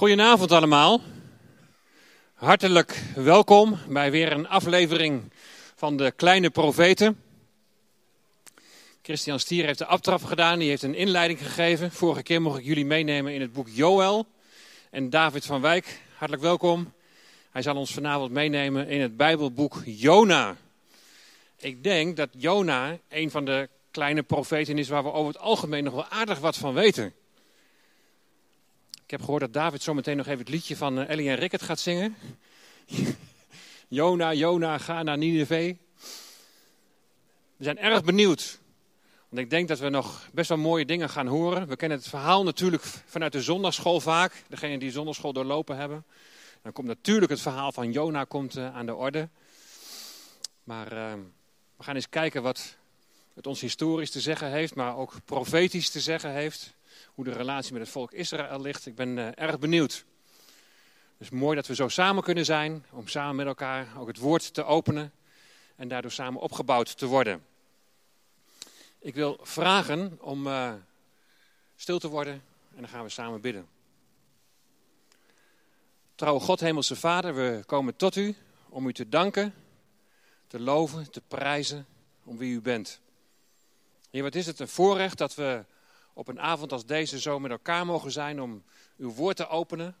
Goedenavond allemaal. Hartelijk welkom bij weer een aflevering van de Kleine Profeten. Christian Stier heeft de aftrap gedaan, die heeft een inleiding gegeven. Vorige keer mocht ik jullie meenemen in het boek Joël. En David van Wijk, hartelijk welkom. Hij zal ons vanavond meenemen in het Bijbelboek Jona. Ik denk dat Jona een van de kleine profeten is waar we over het algemeen nog wel aardig wat van weten. Ik heb gehoord dat David zometeen nog even het liedje van eh, Ellie en Rickert gaat zingen. Jona, Jona, ga naar Nineveh. We zijn erg benieuwd. Want ik denk dat we nog best wel mooie dingen gaan horen. We kennen het verhaal natuurlijk vanuit de zondagschool vaak. Degenen die zondagschool doorlopen hebben. Dan komt natuurlijk het verhaal van Jona komt, uh, aan de orde. Maar uh, we gaan eens kijken wat het ons historisch te zeggen heeft, maar ook profetisch te zeggen heeft hoe de relatie met het volk Israël ligt. Ik ben uh, erg benieuwd. Dus mooi dat we zo samen kunnen zijn, om samen met elkaar ook het woord te openen en daardoor samen opgebouwd te worden. Ik wil vragen om uh, stil te worden en dan gaan we samen bidden. Trouwe God, Hemelse Vader, we komen tot u om u te danken, te loven, te prijzen om wie u bent. Heer, wat is het een voorrecht dat we op een avond als deze zo met elkaar mogen zijn om uw woord te openen.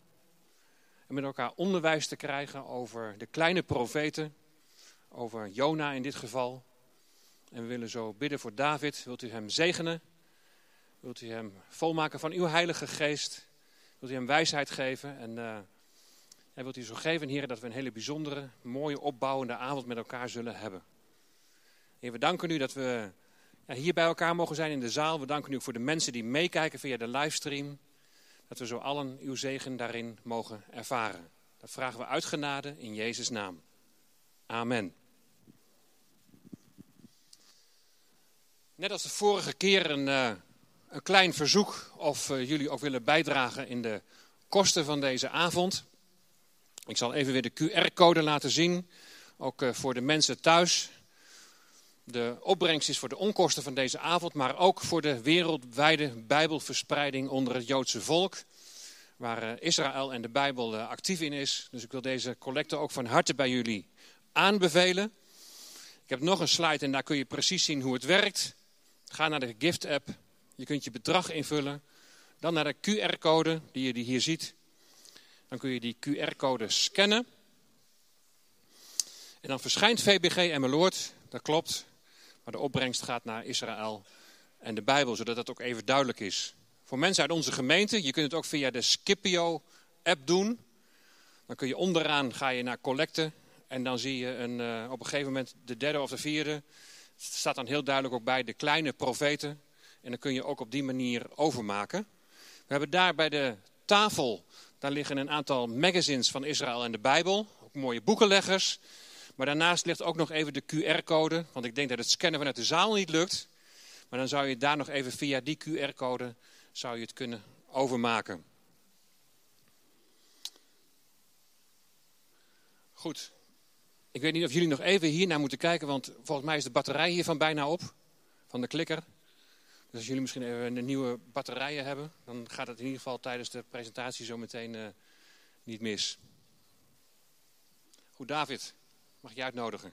En met elkaar onderwijs te krijgen over de kleine profeten, over Jona in dit geval. En we willen zo bidden voor David. Wilt u hem zegenen? Wilt u hem volmaken van uw heilige geest? Wilt u hem wijsheid geven? En, uh, en wilt u zo geven, heren, dat we een hele bijzondere, mooie, opbouwende avond met elkaar zullen hebben. Heer, we danken u dat we hier bij elkaar mogen zijn in de zaal. We danken u voor de mensen die meekijken via de livestream. Dat we zo allen uw zegen daarin mogen ervaren. Dat vragen we uit genade in Jezus' naam. Amen. Net als de vorige keer een, uh, een klein verzoek of uh, jullie ook willen bijdragen in de kosten van deze avond. Ik zal even weer de QR-code laten zien, ook uh, voor de mensen thuis de opbrengst is voor de onkosten van deze avond, maar ook voor de wereldwijde Bijbelverspreiding onder het Joodse volk, waar eh, Israël en de Bijbel eh, actief in is. Dus ik wil deze collecte ook van harte bij jullie aanbevelen. Ik heb nog een slide en daar kun je precies zien hoe het werkt. Ga naar de Gift-app, je kunt je bedrag invullen. Dan naar de QR-code die je hier ziet. Dan kun je die QR-code scannen. En dan verschijnt VBG en Meloord, dat klopt. Maar de opbrengst gaat naar Israël en de Bijbel, zodat dat ook even duidelijk is. Voor mensen uit onze gemeente, je kunt het ook via de Scipio-app doen. Dan kun je onderaan, ga je naar collecten en dan zie je een, uh, op een gegeven moment de derde of de vierde. Het staat dan heel duidelijk ook bij de kleine profeten. En dan kun je ook op die manier overmaken. We hebben daar bij de tafel, daar liggen een aantal magazines van Israël en de Bijbel. Ook mooie boekenleggers. Maar daarnaast ligt ook nog even de QR-code, want ik denk dat het scannen vanuit de zaal niet lukt. Maar dan zou je daar nog even via die QR-code zou je het kunnen overmaken. Goed. Ik weet niet of jullie nog even hier naar moeten kijken, want volgens mij is de batterij hiervan bijna op, van de klikker. Dus als jullie misschien even een nieuwe batterijen hebben, dan gaat het in ieder geval tijdens de presentatie zo meteen uh, niet mis. Goed, David. Mag ik je uitnodigen?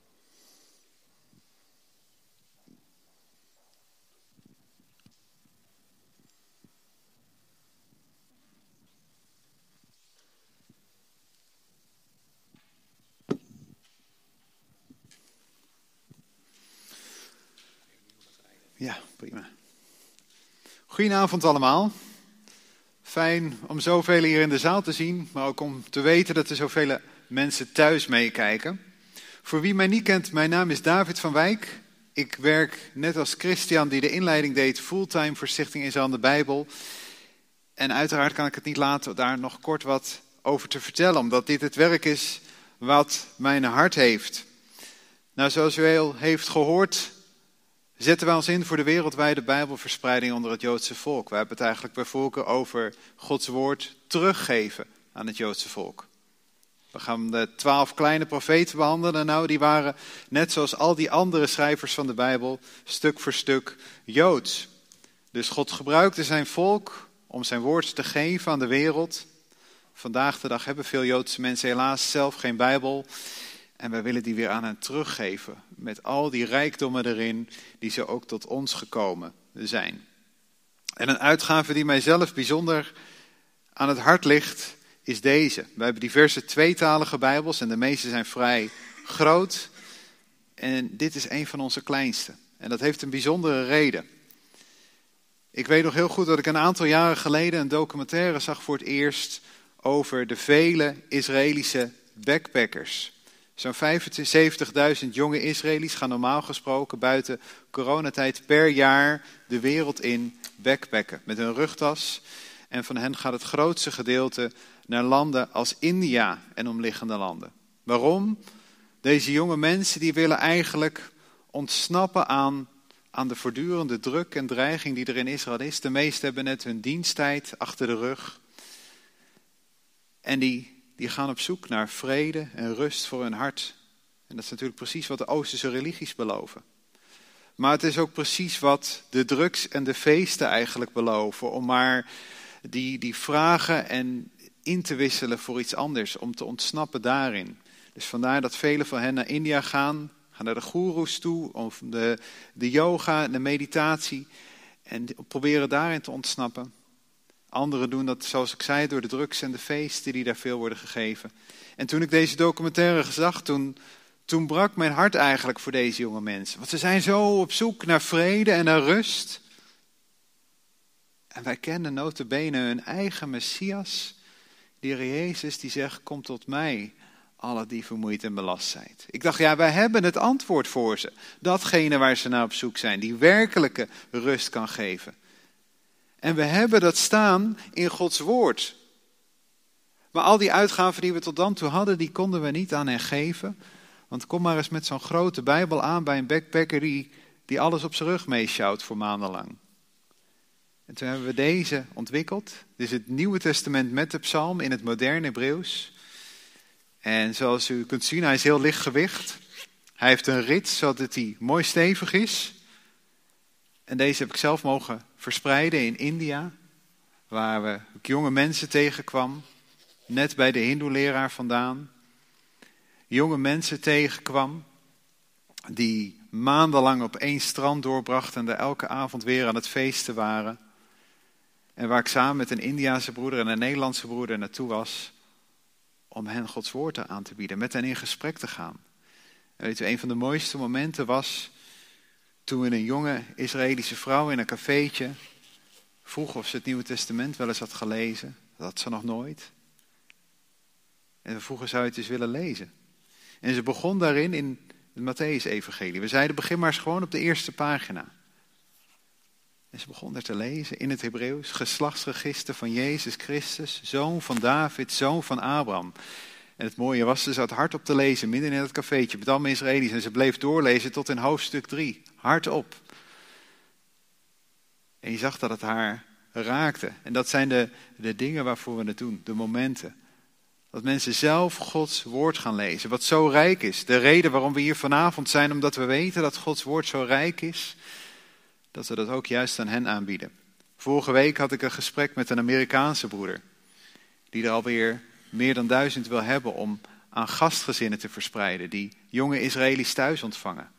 Ja, prima. Goedenavond allemaal. Fijn om zoveel hier in de zaal te zien, maar ook om te weten dat er zoveel mensen thuis meekijken. Voor wie mij niet kent, mijn naam is David van Wijk. Ik werk net als Christian, die de inleiding deed, fulltime voor Stichting Israël de Bijbel. En uiteraard kan ik het niet laten daar nog kort wat over te vertellen, omdat dit het werk is wat mijn hart heeft. Nou, zoals u al heeft gehoord, zetten wij ons in voor de wereldwijde Bijbelverspreiding onder het Joodse volk. We hebben het eigenlijk bij volken over Gods woord teruggeven aan het Joodse volk. We gaan de twaalf kleine profeten behandelen. Nou, die waren net zoals al die andere schrijvers van de Bijbel stuk voor stuk Joods. Dus God gebruikte zijn volk om zijn woord te geven aan de wereld. Vandaag de dag hebben veel Joodse mensen helaas zelf geen Bijbel. En wij willen die weer aan hen teruggeven. Met al die rijkdommen erin die ze ook tot ons gekomen zijn. En een uitgave die mijzelf bijzonder aan het hart ligt, is deze. We hebben diverse tweetalige Bijbels en de meeste zijn vrij groot. En dit is een van onze kleinste. En dat heeft een bijzondere reden. Ik weet nog heel goed dat ik een aantal jaren geleden een documentaire zag voor het eerst over de vele Israëlische backpackers. Zo'n 75.000 jonge Israëli's gaan normaal gesproken buiten coronatijd per jaar de wereld in backpacken met een rugtas. En van hen gaat het grootste gedeelte naar landen als India en omliggende landen. Waarom? Deze jonge mensen die willen eigenlijk ontsnappen aan, aan de voortdurende druk en dreiging die er in Israël is. De meesten hebben net hun diensttijd achter de rug. En die, die gaan op zoek naar vrede en rust voor hun hart. En dat is natuurlijk precies wat de Oosterse religies beloven. Maar het is ook precies wat de drugs en de feesten eigenlijk beloven. Om maar die, die vragen en in te wisselen voor iets anders. Om te ontsnappen daarin. Dus vandaar dat velen van hen naar India gaan. Gaan naar de goeroes toe. Of de, de yoga, de meditatie. En proberen daarin te ontsnappen. Anderen doen dat, zoals ik zei, door de drugs en de feesten die daar veel worden gegeven. En toen ik deze documentaire zag, toen, toen brak mijn hart eigenlijk voor deze jonge mensen. Want ze zijn zo op zoek naar vrede en naar rust. En wij kennen notabene hun eigen Messias, die Jezus, die zegt, kom tot mij, alle die vermoeid en belast zijn. Ik dacht, ja, wij hebben het antwoord voor ze. Datgene waar ze naar op zoek zijn, die werkelijke rust kan geven. En we hebben dat staan in Gods woord. Maar al die uitgaven die we tot dan toe hadden, die konden we niet aan hen geven. Want kom maar eens met zo'n grote Bijbel aan bij een backpacker die, die alles op zijn rug meesjouwt voor maandenlang. En toen hebben we deze ontwikkeld. Dit is het Nieuwe Testament met de psalm in het moderne Hebreeuws. En zoals u kunt zien, hij is heel lichtgewicht. Hij heeft een rits zodat hij mooi stevig is. En deze heb ik zelf mogen verspreiden in India, waar we jonge mensen tegenkwam, net bij de hindoe-leraar vandaan. Jonge mensen tegenkwam die maandenlang op één strand doorbrachten en daar elke avond weer aan het feesten waren. En waar ik samen met een Indiaanse broeder en een Nederlandse broeder naartoe was om hen Gods woord aan te bieden, met hen in gesprek te gaan. En weet u, een van de mooiste momenten was toen we een jonge Israëlische vrouw in een cafeetje vroeg of ze het Nieuwe Testament wel eens had gelezen. Dat had ze nog nooit. En we vroegen, zou je het eens willen lezen? En ze begon daarin in het Matthäus-evangelie. We zeiden, begin maar eens gewoon op de eerste pagina. En ze begon daar te lezen in het Hebreeuws, geslachtsregister van Jezus Christus, zoon van David, zoon van Abraham. En het mooie was, ze zat hardop te lezen, midden in het cafeetje, met allemaal Israëli's. En ze bleef doorlezen tot in hoofdstuk 3, hardop. En je zag dat het haar raakte. En dat zijn de, de dingen waarvoor we het doen, de momenten. Dat mensen zelf Gods woord gaan lezen, wat zo rijk is. De reden waarom we hier vanavond zijn, omdat we weten dat Gods woord zo rijk is, dat we dat ook juist aan hen aanbieden. Vorige week had ik een gesprek met een Amerikaanse broeder, die er alweer meer dan duizend wil hebben om aan gastgezinnen te verspreiden, die jonge Israëli's thuis ontvangen.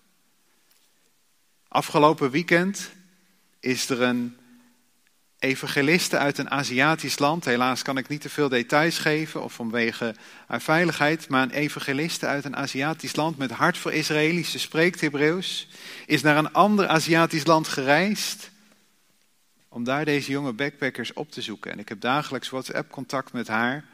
Afgelopen weekend is er een evangeliste uit een Aziatisch land. Helaas kan ik niet te veel details geven of vanwege haar veiligheid. Maar een evangeliste uit een Aziatisch land met hart voor Israëlische spreekt Hebreeuws. Is naar een ander Aziatisch land gereisd. Om daar deze jonge backpackers op te zoeken. En ik heb dagelijks WhatsApp-contact met haar.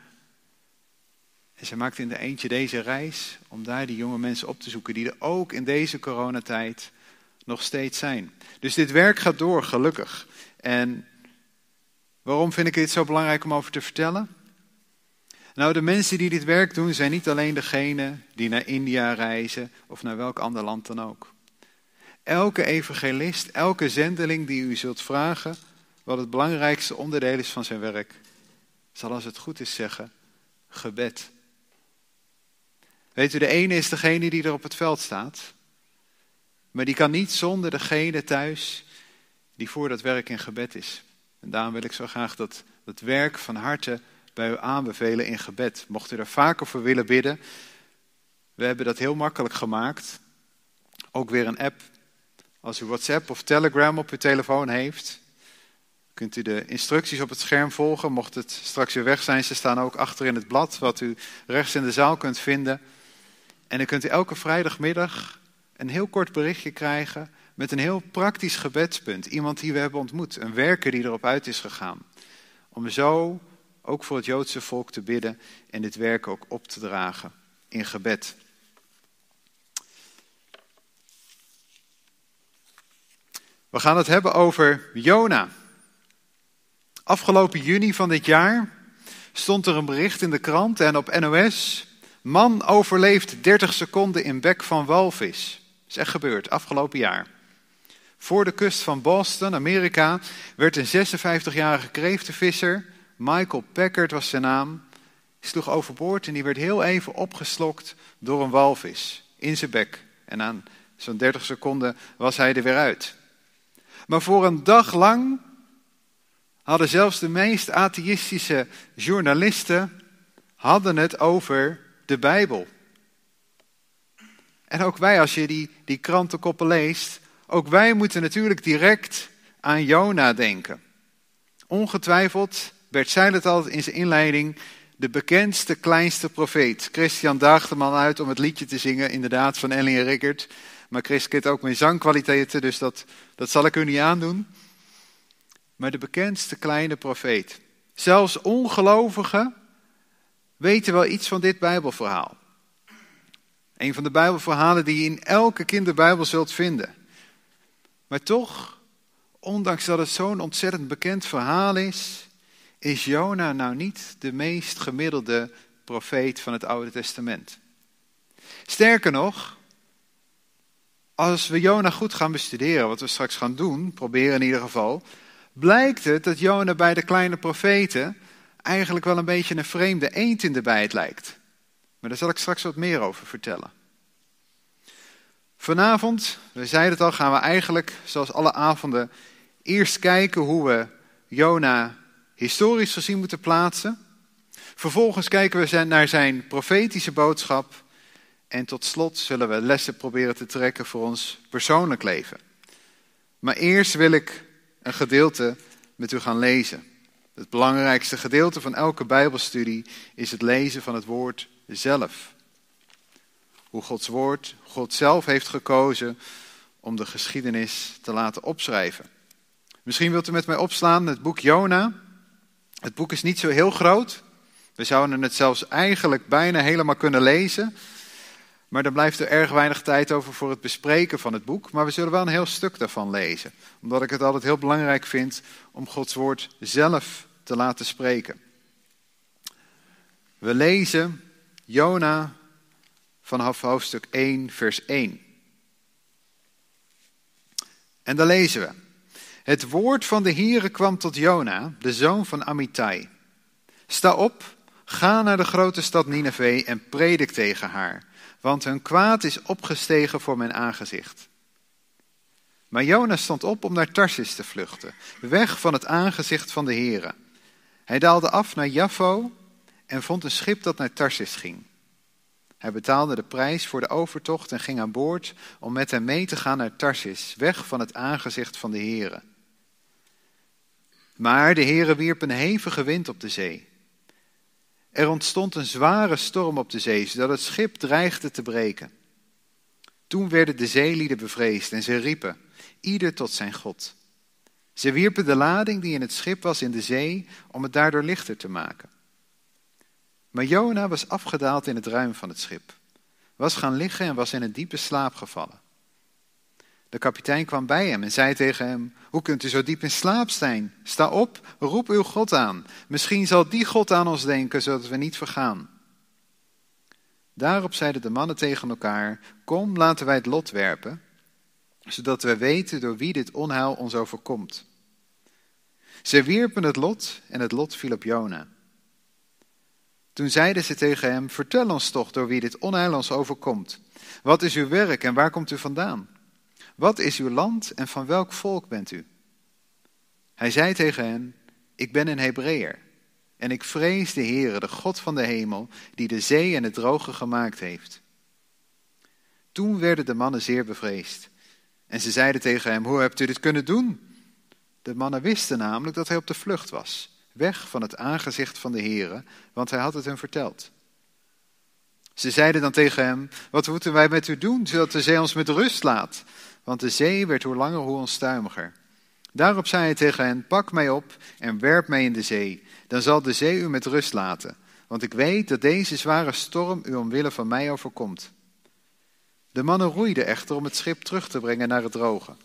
En ze maakt in de eentje deze reis om daar die jonge mensen op te zoeken. Die er ook in deze coronatijd nog steeds zijn. Dus dit werk gaat door, gelukkig. En waarom vind ik dit zo belangrijk om over te vertellen? Nou, de mensen die dit werk doen zijn niet alleen degenen die naar India reizen of naar welk ander land dan ook. Elke evangelist, elke zendeling die u zult vragen wat het belangrijkste onderdeel is van zijn werk, zal als het goed is zeggen, gebed. Weet u, de ene is degene die er op het veld staat. Maar die kan niet zonder degene thuis die voor dat werk in gebed is. En daarom wil ik zo graag dat dat werk van harte bij u aanbevelen in gebed. Mocht u er vaker voor willen bidden, we hebben dat heel makkelijk gemaakt. Ook weer een app. Als u WhatsApp of Telegram op uw telefoon heeft, kunt u de instructies op het scherm volgen. Mocht het straks weer weg zijn, ze staan ook achter in het blad, wat u rechts in de zaal kunt vinden. En dan kunt u elke vrijdagmiddag een heel kort berichtje krijgen met een heel praktisch gebedspunt. Iemand die we hebben ontmoet, een werker die erop uit is gegaan. Om zo ook voor het Joodse volk te bidden en dit werk ook op te dragen in gebed. We gaan het hebben over Jona. Afgelopen juni van dit jaar stond er een bericht in de krant en op NOS. Man overleeft 30 seconden in bek van walvis. Dat is echt gebeurd, afgelopen jaar. Voor de kust van Boston, Amerika, werd een 56-jarige kreeftenvisser, Michael Packard was zijn naam, sloeg overboord en die werd heel even opgeslokt door een walvis in zijn bek. En aan zo'n 30 seconden was hij er weer uit. Maar voor een dag lang hadden zelfs de meest atheïstische journalisten hadden het over de Bijbel. En ook wij, als je die, die krantenkoppen leest, ook wij moeten natuurlijk direct aan Jona denken. Ongetwijfeld, Bert zei het altijd in zijn inleiding, de bekendste, kleinste profeet. Christian daagde man uit om het liedje te zingen, inderdaad, van Ellie en Rickert. Maar Chris kent ook mijn zangkwaliteiten, dus dat, dat zal ik u niet aandoen. Maar de bekendste kleine profeet. Zelfs ongelovigen weten wel iets van dit Bijbelverhaal. Een van de Bijbelverhalen die je in elke kinderbijbel zult vinden. Maar toch, ondanks dat het zo'n ontzettend bekend verhaal is, is Jona nou niet de meest gemiddelde profeet van het Oude Testament. Sterker nog, als we Jona goed gaan bestuderen, wat we straks gaan doen, proberen in ieder geval, blijkt het dat Jona bij de kleine profeten eigenlijk wel een beetje een vreemde eend in de bijt lijkt. Maar daar zal ik straks wat meer over vertellen. Vanavond, we zeiden het al, gaan we eigenlijk, zoals alle avonden, eerst kijken hoe we Jona historisch gezien moeten plaatsen. Vervolgens kijken we naar zijn profetische boodschap. En tot slot zullen we lessen proberen te trekken voor ons persoonlijk leven. Maar eerst wil ik een gedeelte met u gaan lezen. Het belangrijkste gedeelte van elke Bijbelstudie is het lezen van het woord zelf. Hoe Gods woord, God zelf heeft gekozen om de geschiedenis te laten opschrijven. Misschien wilt u met mij opslaan het boek Jona. Het boek is niet zo heel groot. We zouden het zelfs eigenlijk bijna helemaal kunnen lezen. Maar dan blijft er erg weinig tijd over voor het bespreken van het boek. Maar we zullen wel een heel stuk daarvan lezen. Omdat ik het altijd heel belangrijk vind om Gods woord zelf te laten spreken. We lezen Jona vanaf hoofdstuk 1, vers 1. En daar lezen we. Het woord van de Heere kwam tot Jona, de zoon van Amittai. Sta op, ga naar de grote stad Nineveh en predik tegen haar want hun kwaad is opgestegen voor mijn aangezicht. Maar Jonas stond op om naar Tarsis te vluchten, weg van het aangezicht van de Here. Hij daalde af naar Jaffo en vond een schip dat naar Tarsis ging. Hij betaalde de prijs voor de overtocht en ging aan boord om met hem mee te gaan naar Tarsis, weg van het aangezicht van de Here. Maar de Here wierp een hevige wind op de zee er ontstond een zware storm op de zee, zodat het schip dreigde te breken. Toen werden de zeelieden bevreesd en ze riepen, ieder tot zijn God. Ze wierpen de lading die in het schip was in de zee om het daardoor lichter te maken. Maar Jona was afgedaald in het ruim van het schip, was gaan liggen en was in een diepe slaap gevallen. De kapitein kwam bij hem en zei tegen hem: Hoe kunt u zo diep in slaap zijn? Sta op, roep uw God aan. Misschien zal die God aan ons denken, zodat we niet vergaan. Daarop zeiden de mannen tegen elkaar: Kom, laten wij het lot werpen, zodat wij weten door wie dit onheil ons overkomt. Ze wierpen het lot en het lot viel op Jona. Toen zeiden ze tegen hem: Vertel ons toch door wie dit onheil ons overkomt. Wat is uw werk en waar komt u vandaan? Wat is uw land en van welk volk bent u? Hij zei tegen hen, ik ben een Hebreeër En ik vrees de Heere, de God van de hemel, die de zee en het droge gemaakt heeft. Toen werden de mannen zeer bevreesd. En ze zeiden tegen hem, hoe hebt u dit kunnen doen? De mannen wisten namelijk dat hij op de vlucht was, weg van het aangezicht van de Heere, want hij had het hen verteld. Ze zeiden dan tegen hem, wat moeten wij met u doen, zodat de zee ons met rust laat? Want de zee werd hoe langer hoe onstuimiger. Daarop zei hij tegen hen, pak mij op en werp mij in de zee. Dan zal de zee u met rust laten, want ik weet dat deze zware storm u omwille van mij overkomt. De mannen roeiden echter om het schip terug te brengen naar het droge.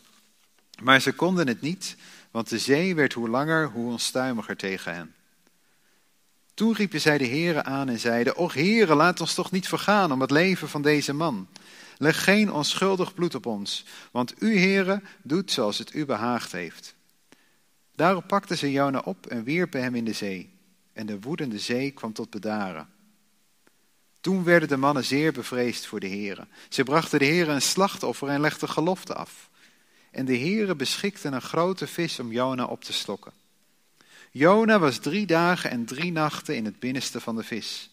Maar ze konden het niet, want de zee werd hoe langer hoe onstuimiger tegen hen. Toen riepen zij de heren aan en zeiden, Och heren, laat ons toch niet vergaan om het leven van deze man. Leg geen onschuldig bloed op ons, want u, heren, doet zoals het u behaagd heeft. Daarop pakten ze Jona op en wierpen hem in de zee. En de woedende zee kwam tot bedaren. Toen werden de mannen zeer bevreesd voor de heren. Ze brachten de heren een slachtoffer en legden gelofte af. En de heren beschikten een grote vis om Jona op te slokken. Jona was drie dagen en drie nachten in het binnenste van de vis.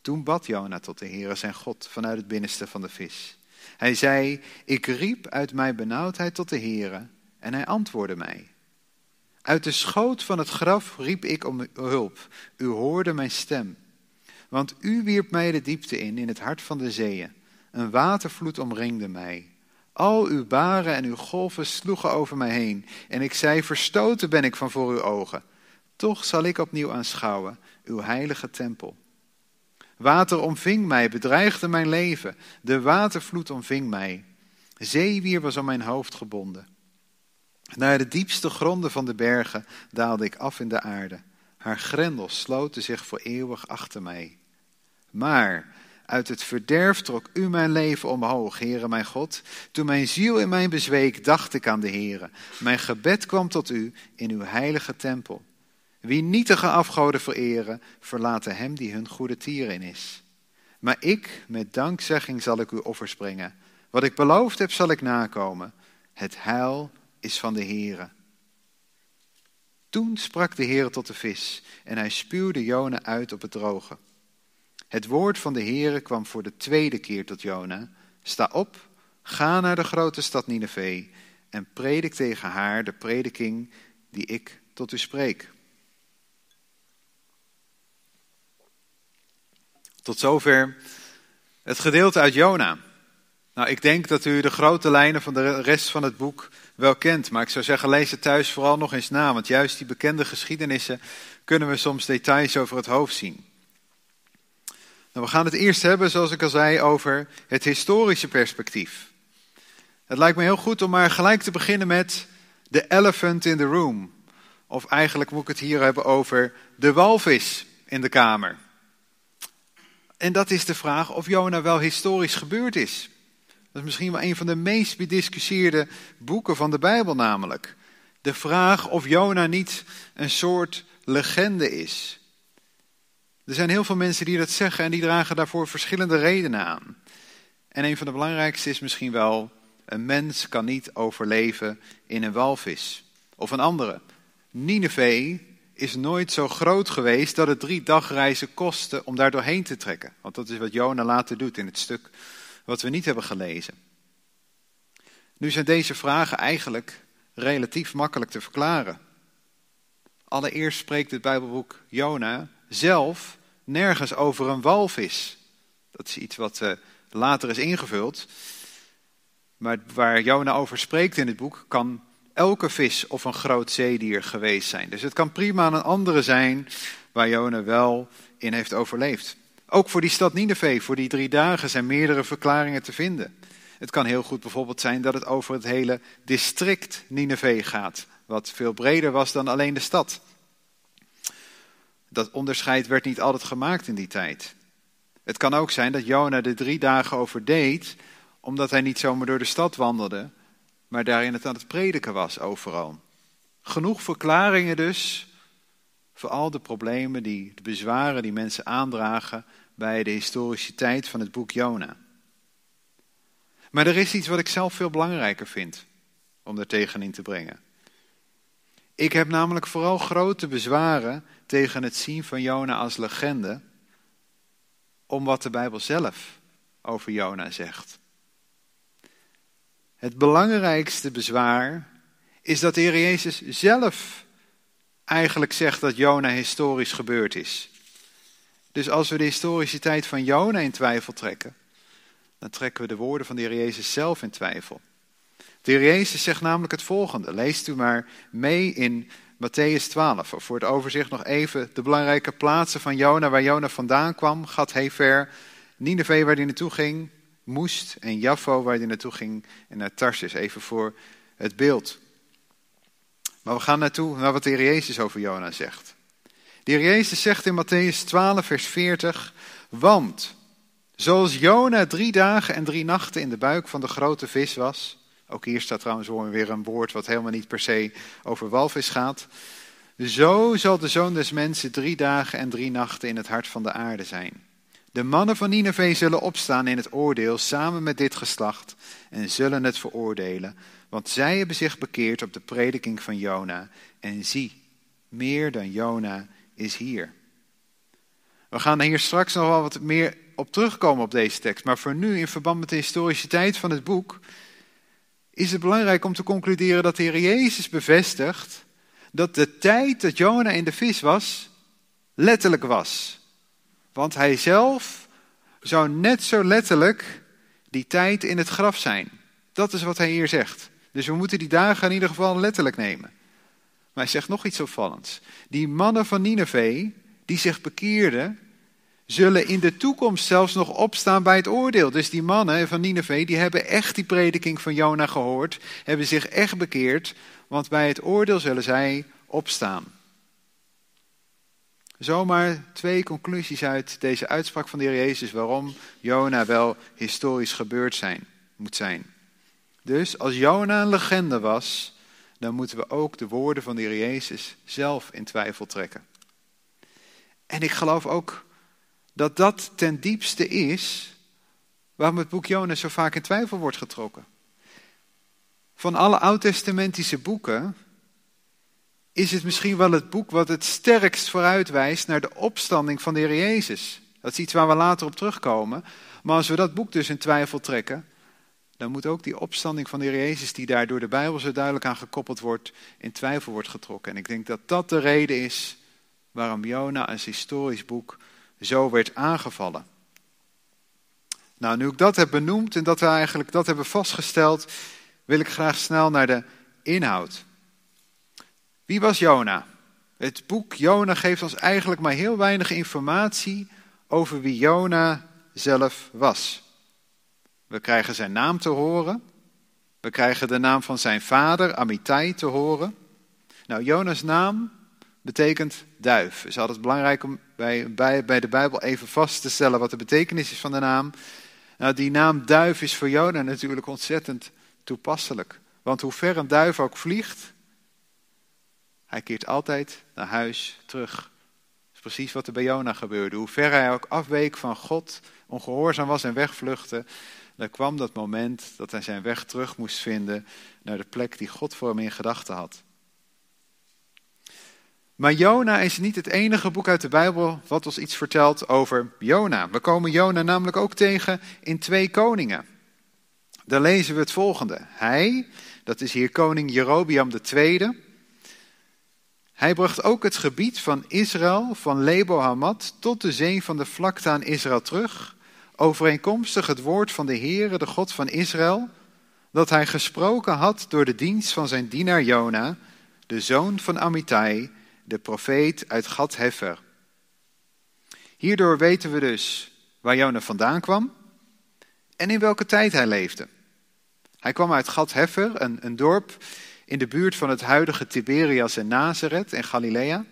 Toen bad Jona tot de Heere zijn God vanuit het binnenste van de vis. Hij zei, ik riep uit mijn benauwdheid tot de Heere en hij antwoordde mij. Uit de schoot van het graf riep ik om hulp. U hoorde mijn stem. Want u wierp mij de diepte in, in het hart van de zeeën. Een watervloed omringde mij. Al uw baren en uw golven sloegen over mij heen. En ik zei, verstoten ben ik van voor uw ogen. Toch zal ik opnieuw aanschouwen uw heilige tempel. Water omving mij, bedreigde mijn leven. De watervloed omving mij. Zeewier was om mijn hoofd gebonden. Naar de diepste gronden van de bergen daalde ik af in de aarde. Haar grendels sloten zich voor eeuwig achter mij. Maar uit het verderf trok u mijn leven omhoog, Heere mijn God. Toen mijn ziel in mij bezweek, dacht ik aan de Heere. Mijn gebed kwam tot u in uw heilige tempel. Wie nietige afgoden vereren, verlaten hem die hun goede tieren is. Maar ik, met dankzegging, zal ik u offers brengen. Wat ik beloofd heb, zal ik nakomen. Het heil is van de Heere. Toen sprak de Heere tot de vis, en hij spuwde Jona uit op het droge. Het woord van de Heere kwam voor de tweede keer tot Jona. Sta op, ga naar de grote stad Nineveh en predik tegen haar de prediking die ik tot u spreek. Tot zover het gedeelte uit Jona. Nou, ik denk dat u de grote lijnen van de rest van het boek wel kent. Maar ik zou zeggen, lees het thuis vooral nog eens na. Want juist die bekende geschiedenissen kunnen we soms details over het hoofd zien. Nou, we gaan het eerst hebben, zoals ik al zei, over het historische perspectief. Het lijkt me heel goed om maar gelijk te beginnen met de elephant in the room. Of eigenlijk moet ik het hier hebben over de walvis in de kamer. En dat is de vraag of Jona wel historisch gebeurd is. Dat is misschien wel een van de meest bediscussieerde boeken van de Bijbel namelijk. De vraag of Jona niet een soort legende is. Er zijn heel veel mensen die dat zeggen en die dragen daarvoor verschillende redenen aan. En een van de belangrijkste is misschien wel, een mens kan niet overleven in een walvis. Of een andere. Nineveh is nooit zo groot geweest dat het drie dagreizen kostte om daar doorheen te trekken. Want dat is wat Jona later doet in het stuk wat we niet hebben gelezen. Nu zijn deze vragen eigenlijk relatief makkelijk te verklaren. Allereerst spreekt het Bijbelboek Jona zelf nergens over een walvis. Dat is iets wat uh, later is ingevuld. Maar waar Jona over spreekt in het boek, kan elke vis of een groot zeedier geweest zijn. Dus het kan prima een andere zijn waar Jona wel in heeft overleefd. Ook voor die stad Nineveh, voor die drie dagen, zijn meerdere verklaringen te vinden. Het kan heel goed bijvoorbeeld zijn dat het over het hele district Nineveh gaat, wat veel breder was dan alleen de stad. Dat onderscheid werd niet altijd gemaakt in die tijd. Het kan ook zijn dat Jona de drie dagen overdeed, omdat hij niet zomaar door de stad wandelde, maar daarin het aan het prediken was overal. Genoeg verklaringen dus voor al de problemen, die, de bezwaren die mensen aandragen bij de historiciteit van het boek Jona. Maar er is iets wat ik zelf veel belangrijker vind om er tegenin te brengen. Ik heb namelijk vooral grote bezwaren tegen het zien van Jona als legende, om wat de Bijbel zelf over Jona zegt. Het belangrijkste bezwaar is dat de Heer Jezus zelf eigenlijk zegt dat Jona historisch gebeurd is. Dus als we de historiciteit van Jona in twijfel trekken, dan trekken we de woorden van de Heer Jezus zelf in twijfel. De Jezus zegt namelijk het volgende. Leest u maar mee in Matthäus 12. Voor het overzicht nog even de belangrijke plaatsen van Jona, waar Jona vandaan kwam. Gad Hefer, Nineveh waar hij naartoe ging, Moest en Jaffo waar hij naartoe ging en naar Tarsus. Even voor het beeld. Maar we gaan naartoe naar wat de Heer Jezus over Jona zegt. De Heer Jezus zegt in Matthäus 12 vers 40, want zoals Jona drie dagen en drie nachten in de buik van de grote vis was, ook hier staat trouwens weer een woord wat helemaal niet per se over walvis gaat. Zo zal de zoon des mensen drie dagen en drie nachten in het hart van de aarde zijn. De mannen van Nineveh zullen opstaan in het oordeel samen met dit geslacht en zullen het veroordelen, want zij hebben zich bekeerd op de prediking van Jona. En zie, meer dan Jona is hier. We gaan hier straks nog wel wat meer op terugkomen op deze tekst, maar voor nu in verband met de historische tijd van het boek is het belangrijk om te concluderen dat de Heer Jezus bevestigt dat de tijd dat Jona in de vis was, letterlijk was. Want hij zelf zou net zo letterlijk die tijd in het graf zijn. Dat is wat hij hier zegt. Dus we moeten die dagen in ieder geval letterlijk nemen. Maar hij zegt nog iets opvallends. Die mannen van Nineveh, die zich bekeerden, zullen in de toekomst zelfs nog opstaan bij het oordeel. Dus die mannen van Nineveh, die hebben echt die prediking van Jona gehoord, hebben zich echt bekeerd, want bij het oordeel zullen zij opstaan. Zomaar twee conclusies uit deze uitspraak van de Heer Jezus waarom Jona wel historisch gebeurd zijn, moet zijn. Dus als Jona een legende was, dan moeten we ook de woorden van de Heer Jezus zelf in twijfel trekken. En ik geloof ook dat dat ten diepste is waarom het boek Jonas zo vaak in twijfel wordt getrokken. Van alle oud-testamentische boeken is het misschien wel het boek wat het sterkst vooruitwijst naar de opstanding van de Heer Jezus. Dat is iets waar we later op terugkomen. Maar als we dat boek dus in twijfel trekken, dan moet ook die opstanding van de Heer Jezus, die daar door de Bijbel zo duidelijk aan gekoppeld wordt, in twijfel wordt getrokken. En ik denk dat dat de reden is waarom Jona als historisch boek zo werd aangevallen. Nou, nu ik dat heb benoemd en dat we eigenlijk dat hebben vastgesteld, wil ik graag snel naar de inhoud. Wie was Jona? Het boek Jona geeft ons eigenlijk maar heel weinig informatie over wie Jona zelf was. We krijgen zijn naam te horen. We krijgen de naam van zijn vader, Amittai, te horen. Nou, Jona's naam betekent duif. Is altijd belangrijk om bij, bij, bij de Bijbel even vast te stellen wat de betekenis is van de naam. Nou, die naam duif is voor Jona natuurlijk ontzettend toepasselijk. Want hoe ver een duif ook vliegt, hij keert altijd naar huis terug. Dat is precies wat er bij Jona gebeurde. Hoe ver hij ook afweek van God, ongehoorzaam was en wegvluchtte, dan kwam dat moment dat hij zijn weg terug moest vinden naar de plek die God voor hem in gedachten had. Maar Jona is niet het enige boek uit de Bijbel wat ons iets vertelt over Jona. We komen Jona namelijk ook tegen in twee koningen. Daar lezen we het volgende. Hij, dat is hier koning Jerobiam II. Hij bracht ook het gebied van Israël, van Lebo Hamad, tot de zee van de vlakte aan Israël terug, overeenkomstig het woord van de Heere, de God van Israël, dat hij gesproken had door de dienst van zijn dienaar Jona, de zoon van Amittai, de profeet uit Gad Hefer. Hierdoor weten we dus waar Jona vandaan kwam en in welke tijd hij leefde. Hij kwam uit Gad Hefer, een, een dorp in de buurt van het huidige Tiberias en Nazareth in Galilea.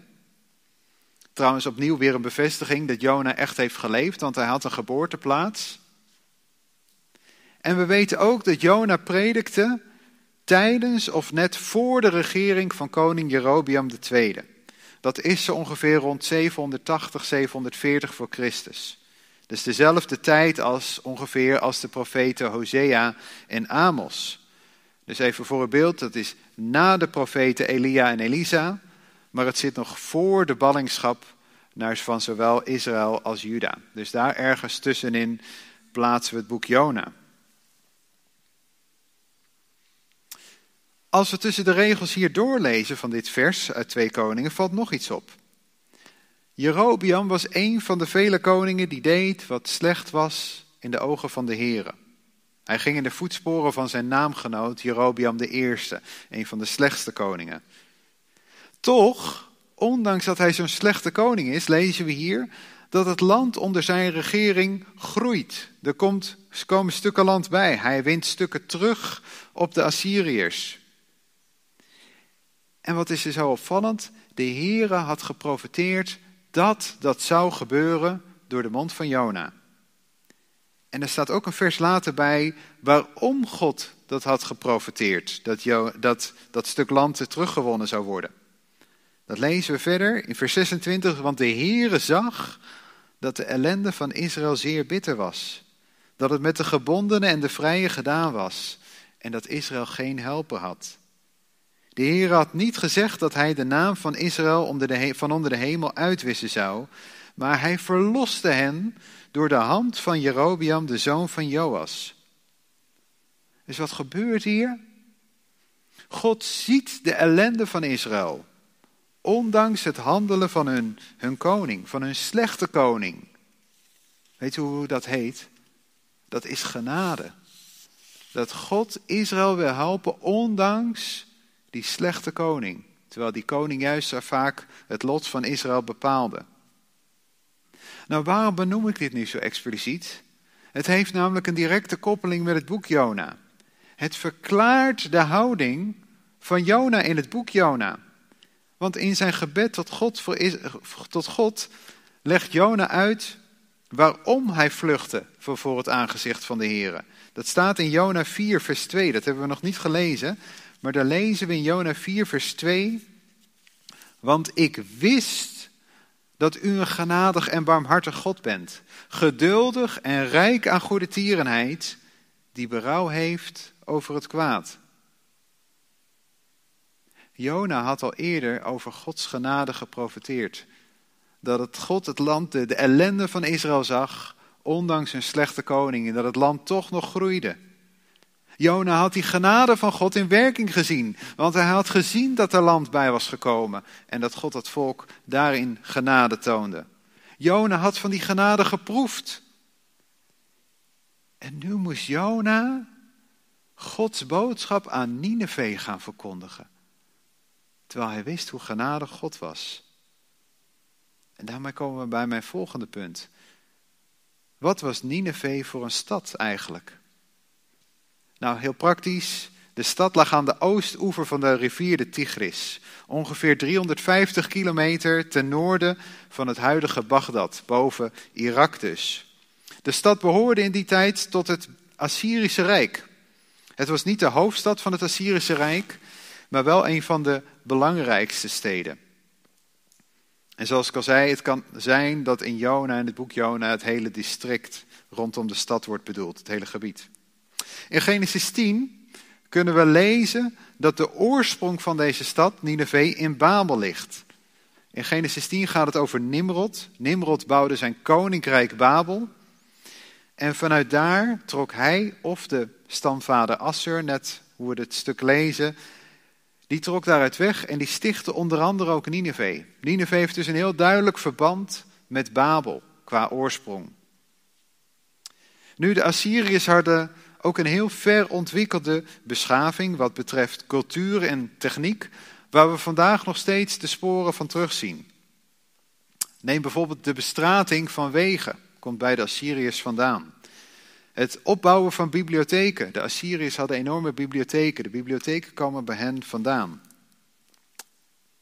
Trouwens opnieuw weer een bevestiging dat Jona echt heeft geleefd, want hij had een geboorteplaats. En we weten ook dat Jona predikte tijdens of net voor de regering van koning Jerobiam II. Dat is zo ongeveer rond 780, 740 voor Christus. Dus dezelfde tijd als ongeveer als de profeten Hosea en Amos. Dus even voor een beeld, dat is na de profeten Elia en Elisa, maar het zit nog voor de ballingschap naar van zowel Israël als Juda. Dus daar ergens tussenin plaatsen we het boek Jona. Als we tussen de regels hier doorlezen van dit vers uit Twee Koningen, valt nog iets op. Jerobiam was een van de vele koningen die deed wat slecht was in de ogen van de heren. Hij ging in de voetsporen van zijn naamgenoot Jerobiam I, een van de slechtste koningen. Toch, ondanks dat hij zo'n slechte koning is, lezen we hier dat het land onder zijn regering groeit. Er, komt, er komen stukken land bij. Hij wint stukken terug op de Assyriërs. En wat is er zo opvallend? De Heere had geprofiteerd dat dat zou gebeuren door de mond van Jona. En er staat ook een vers later bij waarom God dat had geprofiteerd, dat, dat dat stuk land teruggewonnen zou worden. Dat lezen we verder in vers 26, want de Heere zag dat de ellende van Israël zeer bitter was. Dat het met de gebondenen en de vrije gedaan was en dat Israël geen helper had. De Heer had niet gezegd dat hij de naam van Israël onder de, van onder de hemel uitwissen zou, maar hij verloste hen door de hand van Jerobiam, de zoon van Joas. Dus wat gebeurt hier? God ziet de ellende van Israël, ondanks het handelen van hun, hun koning, van hun slechte koning. Weet u hoe dat heet? Dat is genade. Dat God Israël wil helpen, ondanks die slechte koning. Terwijl die koning juist vaak het lot van Israël bepaalde. Nou, waarom benoem ik dit nu zo expliciet? Het heeft namelijk een directe koppeling met het boek Jona. Het verklaart de houding van Jona in het boek Jona. Want in zijn gebed tot God, voor, tot God legt Jona uit waarom hij vluchtte voor, voor het aangezicht van de Heer. Dat staat in Jona 4, vers 2. Dat hebben we nog niet gelezen. Maar daar lezen we in Jona 4, vers 2. Want ik wist dat u een genadig en barmhartig God bent, geduldig en rijk aan goede tierenheid, die berouw heeft over het kwaad. Jona had al eerder over Gods genade geprofeteerd. Dat het God het land, de, de ellende van Israël zag, ondanks een slechte koning, en dat het land toch nog groeide. Jona had die genade van God in werking gezien. Want hij had gezien dat er land bij was gekomen. En dat God het volk daarin genade toonde. Jona had van die genade geproefd. En nu moest Jona Gods boodschap aan Nineveh gaan verkondigen. Terwijl hij wist hoe genadig God was. En daarmee komen we bij mijn volgende punt. Wat was Nineveh voor een stad eigenlijk? Nou, heel praktisch. De stad lag aan de oostoever van de rivier de Tigris. Ongeveer 350 kilometer ten noorden van het huidige Bagdad, boven Irak dus. De stad behoorde in die tijd tot het Assyrische Rijk. Het was niet de hoofdstad van het Assyrische Rijk, maar wel een van de belangrijkste steden. En zoals ik al zei, het kan zijn dat in Jona, in het boek Jona, het hele district rondom de stad wordt bedoeld, het hele gebied. In Genesis 10 kunnen we lezen dat de oorsprong van deze stad, Nineveh, in Babel ligt. In Genesis 10 gaat het over Nimrod. Nimrod bouwde zijn koninkrijk Babel. En vanuit daar trok hij of de stamvader Assur, net hoe we het stuk lezen, die trok daaruit weg en die stichtte onder andere ook Nineveh. Nineveh heeft dus een heel duidelijk verband met Babel qua oorsprong. Nu de Assyriërs hadden ook een heel ver ontwikkelde beschaving wat betreft cultuur en techniek, waar we vandaag nog steeds de sporen van terugzien. Neem bijvoorbeeld de bestrating van wegen, komt bij de Assyriërs vandaan. Het opbouwen van bibliotheken. De Assyriërs hadden enorme bibliotheken. De bibliotheken komen bij hen vandaan.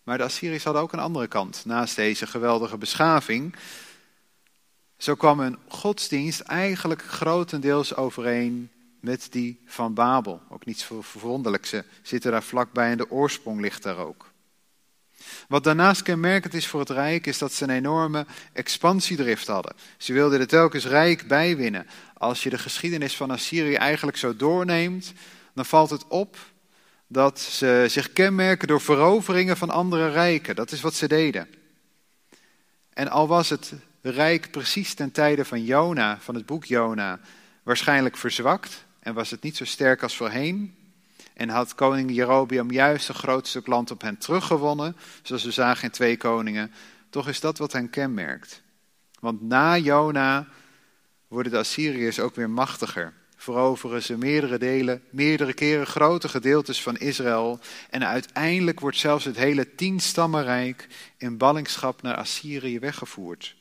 Maar de Assyriërs hadden ook een andere kant. Naast deze geweldige beschaving zo kwam hun godsdienst eigenlijk grotendeels overeen met die van Babel. Ook niets verwonderlijks, ze zitten daar vlakbij en de oorsprong ligt daar ook. Wat daarnaast kenmerkend is voor het Rijk, is dat ze een enorme expansiedrift hadden. Ze wilden er telkens rijk bij winnen. Als je de geschiedenis van Assyrië eigenlijk zo doorneemt, dan valt het op dat ze zich kenmerken door veroveringen van andere rijken. Dat is wat ze deden. En al was het rijk precies ten tijde van Jona, van het boek Jona, waarschijnlijk verzwakt en was het niet zo sterk als voorheen. En had koning Jerobiam juist een groot stuk land op hen teruggewonnen, zoals we zagen in twee koningen. Toch is dat wat hen kenmerkt. Want na Jona worden de Assyriërs ook weer machtiger. Veroveren ze meerdere delen, meerdere keren grote gedeeltes van Israël. En uiteindelijk wordt zelfs het hele tienstammenrijk in ballingschap naar Assyrië weggevoerd.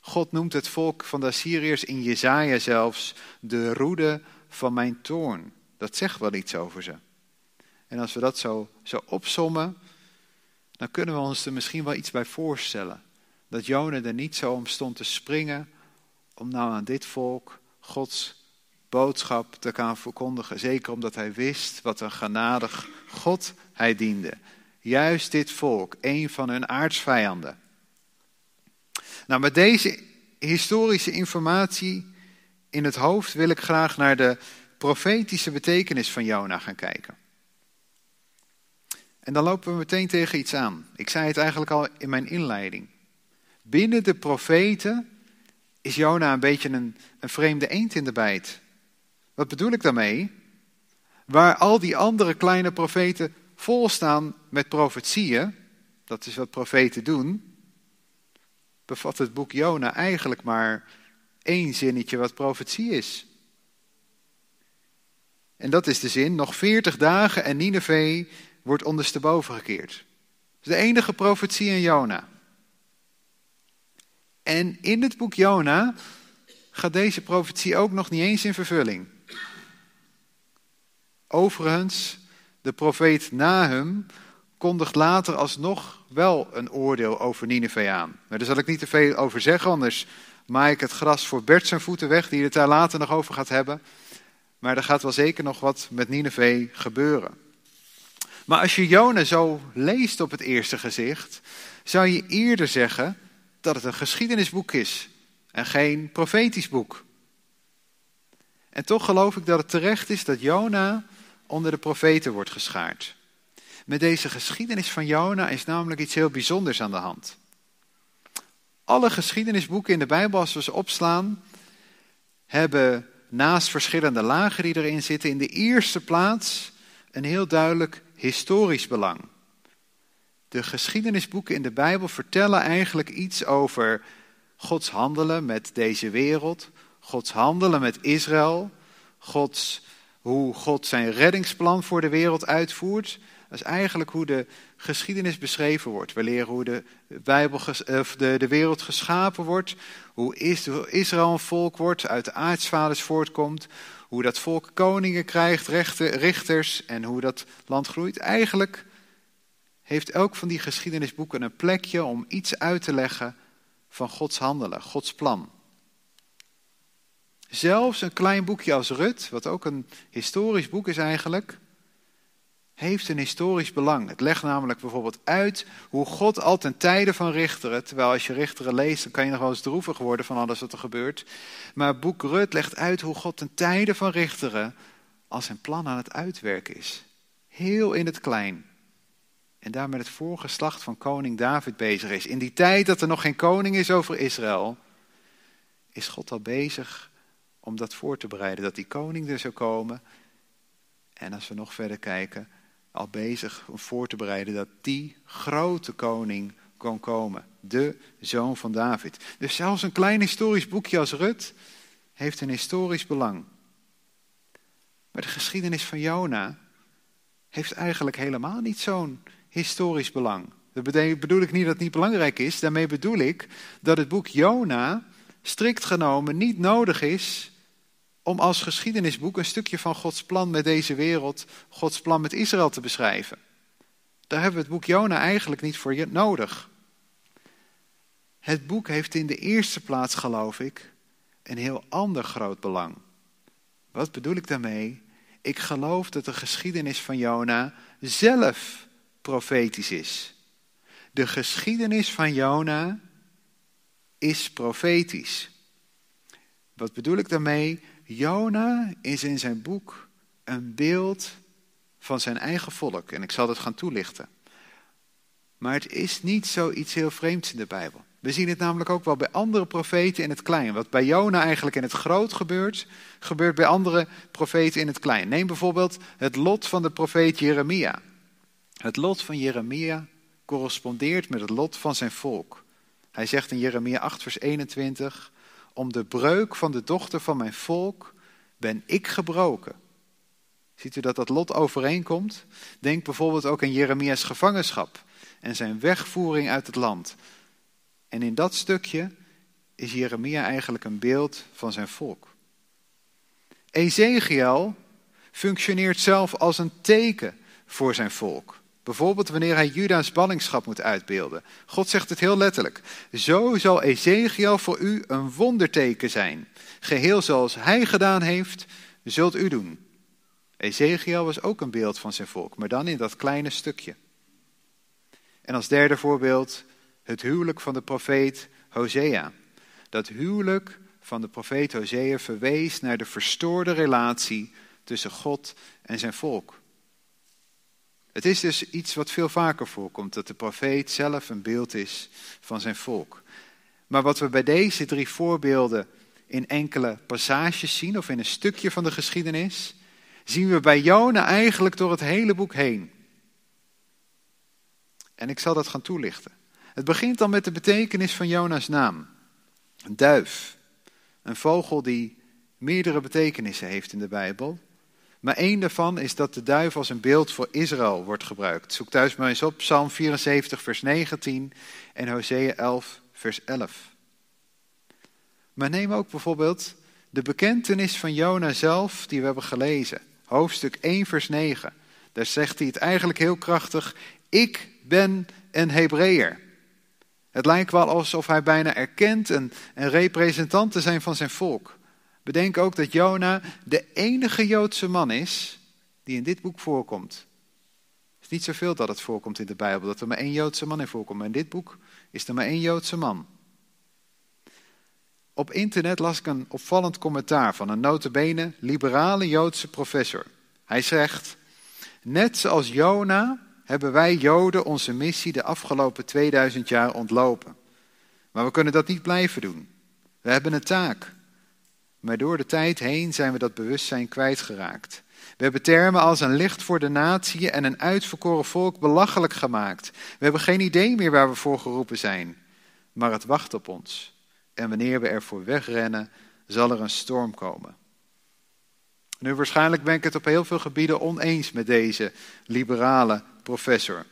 God noemt het volk van de Assyriërs in Jezaja zelfs de roede van mijn toorn. Dat zegt wel iets over ze. En als we dat zo, zo opsommen, dan kunnen we ons er misschien wel iets bij voorstellen. Dat Jona er niet zo om stond te springen om nou aan dit volk Gods boodschap te gaan verkondigen. Zeker omdat hij wist wat een genadig God hij diende. Juist dit volk, een van hun aardsvijanden. Nou, met deze historische informatie in het hoofd wil ik graag naar de profetische betekenis van Jona gaan kijken. En dan lopen we meteen tegen iets aan. Ik zei het eigenlijk al in mijn inleiding. Binnen de profeten is Jona een beetje een, een vreemde eend in de bijt. Wat bedoel ik daarmee? Waar al die andere kleine profeten vol staan met profetieën, dat is wat profeten doen, bevat het boek Jona eigenlijk maar één zinnetje wat profetie is. En dat is de zin, nog veertig dagen en Nineveh wordt ondersteboven gekeerd. Dat is de enige profetie in Jona. En in het boek Jona gaat deze profetie ook nog niet eens in vervulling. Overigens, de profeet Nahum kondigt later alsnog wel een oordeel over Nineveh aan. Maar daar zal ik niet te veel over zeggen, anders maai ik het gras voor Bert zijn voeten weg, die het daar later nog over gaat hebben. Maar er gaat wel zeker nog wat met Nineveh gebeuren. Maar als je Jona zo leest op het eerste gezicht, zou je eerder zeggen dat het een geschiedenisboek is en geen profetisch boek. En toch geloof ik dat het terecht is dat Jona onder de profeten wordt geschaard. Met deze geschiedenis van Jona is namelijk iets heel bijzonders aan de hand. Alle geschiedenisboeken in de Bijbel, als we ze opslaan, hebben naast verschillende lagen die erin zitten, in de eerste plaats een heel duidelijk historisch belang. De geschiedenisboeken in de Bijbel vertellen eigenlijk iets over Gods handelen met deze wereld, Gods handelen met Israël, Gods, hoe God zijn reddingsplan voor de wereld uitvoert. Dat is eigenlijk hoe de geschiedenis beschreven wordt. We leren hoe de, Bijbel, of de, de wereld geschapen wordt, hoe Israël een volk wordt, uit de aartsvaders voortkomt, hoe dat volk koningen krijgt, rechten, richters en hoe dat land groeit. Eigenlijk heeft elk van die geschiedenisboeken een plekje om iets uit te leggen van Gods handelen, Gods plan. Zelfs een klein boekje als Rut, wat ook een historisch boek is eigenlijk, heeft een historisch belang. Het legt namelijk bijvoorbeeld uit hoe God al ten tijde van richteren, terwijl als je richteren leest, dan kan je nog wel eens droevig worden van alles wat er gebeurt. Maar boek Rut legt uit hoe God ten tijde van richteren als zijn plan aan het uitwerken is. Heel in het klein. En daar met het voorgeslacht van koning David bezig is. In die tijd dat er nog geen koning is over Israël, is God al bezig om dat voor te bereiden. Dat die koning er zou komen. En als we nog verder kijken, al bezig om voor te bereiden dat die grote koning kon komen. De zoon van David. Dus zelfs een klein historisch boekje als Rut heeft een historisch belang. Maar de geschiedenis van Jona heeft eigenlijk helemaal niet zo'n historisch belang. Dat bedoel ik niet dat het niet belangrijk is. Daarmee bedoel ik dat het boek Jona strikt genomen niet nodig is om als geschiedenisboek een stukje van Gods plan met deze wereld, Gods plan met Israël te beschrijven. Daar hebben we het boek Jona eigenlijk niet voor nodig. Het boek heeft in de eerste plaats, geloof ik, een heel ander groot belang. Wat bedoel ik daarmee? Ik geloof dat de geschiedenis van Jona zelf profetisch is. De geschiedenis van Jona is profetisch. Wat bedoel ik daarmee? Jona is in zijn boek een beeld van zijn eigen volk. En ik zal het gaan toelichten. Maar het is niet zoiets heel vreemds in de Bijbel. We zien het namelijk ook wel bij andere profeten in het klein. Wat bij Jona eigenlijk in het groot gebeurt, gebeurt bij andere profeten in het klein. Neem bijvoorbeeld het lot van de profeet Jeremia. Het lot van Jeremia correspondeert met het lot van zijn volk. Hij zegt in Jeremia 8, vers 21: Om de breuk van de dochter van mijn volk ben ik gebroken. Ziet u dat dat lot overeenkomt? Denk bijvoorbeeld ook aan Jeremia's gevangenschap en zijn wegvoering uit het land. En in dat stukje is Jeremia eigenlijk een beeld van zijn volk. Ezekiel functioneert zelf als een teken voor zijn volk. Bijvoorbeeld wanneer hij Juda's ballingschap moet uitbeelden. God zegt het heel letterlijk. Zo zal Ezekiel voor u een wonderteken zijn. Geheel zoals hij gedaan heeft, zult u doen. Ezekiel was ook een beeld van zijn volk, maar dan in dat kleine stukje. En als derde voorbeeld het huwelijk van de profeet Hosea. Dat huwelijk van de profeet Hosea verwees naar de verstoorde relatie tussen God en zijn volk. Het is dus iets wat veel vaker voorkomt, dat de profeet zelf een beeld is van zijn volk. Maar wat we bij deze drie voorbeelden in enkele passages zien, of in een stukje van de geschiedenis, zien we bij Jona eigenlijk door het hele boek heen. En ik zal dat gaan toelichten. Het begint dan met de betekenis van Jona's naam. Een duif. Een vogel die meerdere betekenissen heeft in de Bijbel. Maar één daarvan is dat de duif als een beeld voor Israël wordt gebruikt. Zoek thuis maar eens op Psalm 74, vers 19 en Hosea 11, vers 11. Maar neem ook bijvoorbeeld de bekentenis van Jona zelf, die we hebben gelezen. Hoofdstuk 1, vers 9. Daar zegt hij het eigenlijk heel krachtig. Ik ben een Hebreeër. Het lijkt wel alsof hij bijna erkent een, een representant te zijn van zijn volk. Bedenk ook dat Jona de enige Joodse man is die in dit boek voorkomt. Het is niet zoveel dat het voorkomt in de Bijbel, dat er maar één Joodse man in voorkomt. Maar in dit boek is er maar één Joodse man. Op internet las ik een opvallend commentaar van een notabene liberale Joodse professor. Hij zegt, net zoals Jona hebben wij Joden onze missie de afgelopen 2000 jaar ontlopen. Maar we kunnen dat niet blijven doen. We hebben een taak. Maar door de tijd heen zijn we dat bewustzijn kwijtgeraakt. We hebben termen als een licht voor de natie en een uitverkoren volk belachelijk gemaakt. We hebben geen idee meer waar we voor geroepen zijn. Maar het wacht op ons. En wanneer we ervoor wegrennen, zal er een storm komen. Nu, waarschijnlijk ben ik het op heel veel gebieden oneens met deze liberale professor.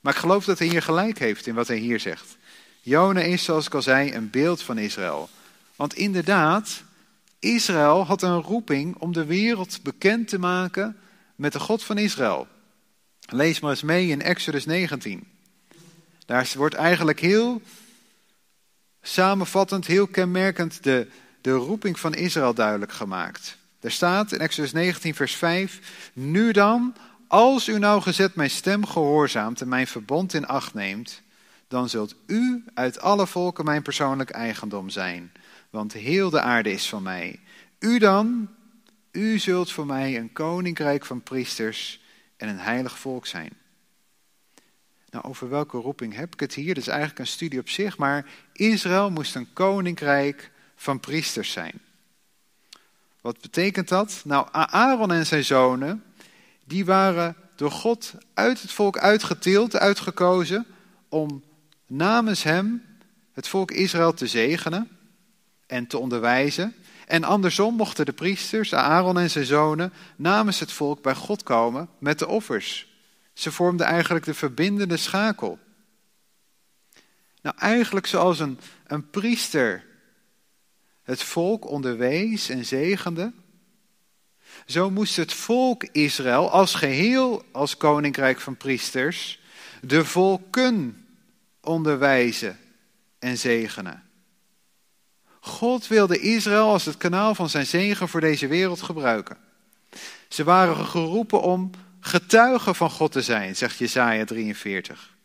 Maar ik geloof dat hij hier gelijk heeft in wat hij hier zegt. Jona is, zoals ik al zei, een beeld van Israël. Want inderdaad, Israël had een roeping om de wereld bekend te maken met de God van Israël. Lees maar eens mee in Exodus 19. Daar wordt eigenlijk heel samenvattend, heel kenmerkend de, de roeping van Israël duidelijk gemaakt. Er staat in Exodus 19, vers 5: Nu dan, als u nou gezet mijn stem gehoorzaamt en mijn verbond in acht neemt, dan zult u uit alle volken mijn persoonlijk eigendom zijn, want heel de aarde is van mij. U dan, u zult voor mij een koninkrijk van priesters en een heilig volk zijn. Nou, over welke roeping heb ik het hier? Dat is eigenlijk een studie op zich, maar Israël moest een koninkrijk van priesters zijn. Wat betekent dat? Nou, Aaron en zijn zonen, die waren door God uit het volk uitgeteeld, uitgekozen, om namens hem het volk Israël te zegenen en te onderwijzen. En andersom mochten de priesters, Aaron en zijn zonen, namens het volk bij God komen met de offers. Ze vormden eigenlijk de verbindende schakel. Nou, eigenlijk zoals een, een priester het volk onderwees en zegende, zo moest het volk Israël als geheel, als koninkrijk van priesters, de volken onderwijzen en zegenen. God wilde Israël als het kanaal van zijn zegen voor deze wereld gebruiken. Ze waren geroepen om getuigen van God te zijn, zegt Jesaja 43.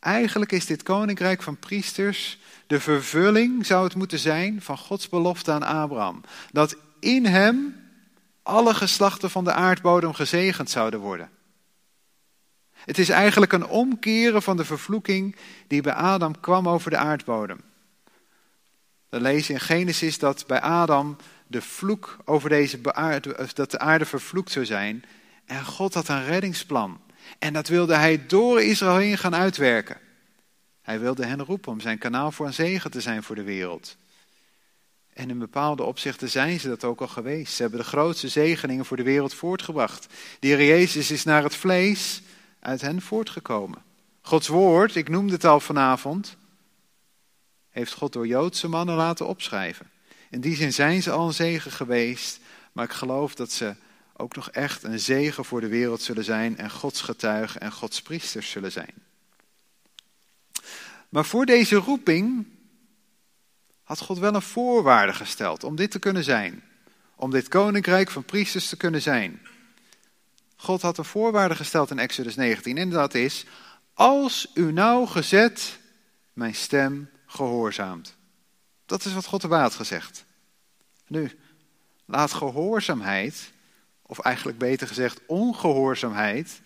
Eigenlijk is dit koninkrijk van priesters de vervulling, zou het moeten zijn, van Gods belofte aan Abraham. Dat in hem alle geslachten van de aardbodem gezegend zouden worden. Het is eigenlijk een omkeren van de vervloeking die bij Adam kwam over de aardbodem. We lezen in Genesis dat bij Adam de vloek over deze aarde, dat de aarde vervloekt zou zijn. En God had een reddingsplan. En dat wilde hij door Israël heen gaan uitwerken. Hij wilde hen roepen om zijn kanaal voor een zegen te zijn voor de wereld. En in bepaalde opzichten zijn ze dat ook al geweest. Ze hebben de grootste zegeningen voor de wereld voortgebracht. De Jezus is naar het vlees uit hen voortgekomen. Gods woord, ik noemde het al vanavond, heeft God door Joodse mannen laten opschrijven. In die zin zijn ze al een zegen geweest, maar ik geloof dat ze ook nog echt een zegen voor de wereld zullen zijn en Gods getuigen en Gods priesters zullen zijn. Maar voor deze roeping had God wel een voorwaarde gesteld om dit te kunnen zijn. Om dit koninkrijk van priesters te kunnen zijn. God had een voorwaarde gesteld in Exodus 19 en dat is, als u nou gezet mijn stem gehoorzaamt. Dat is wat God erbij had gezegd. Nu, laat gehoorzaamheid, of eigenlijk beter gezegd ongehoorzaamheid,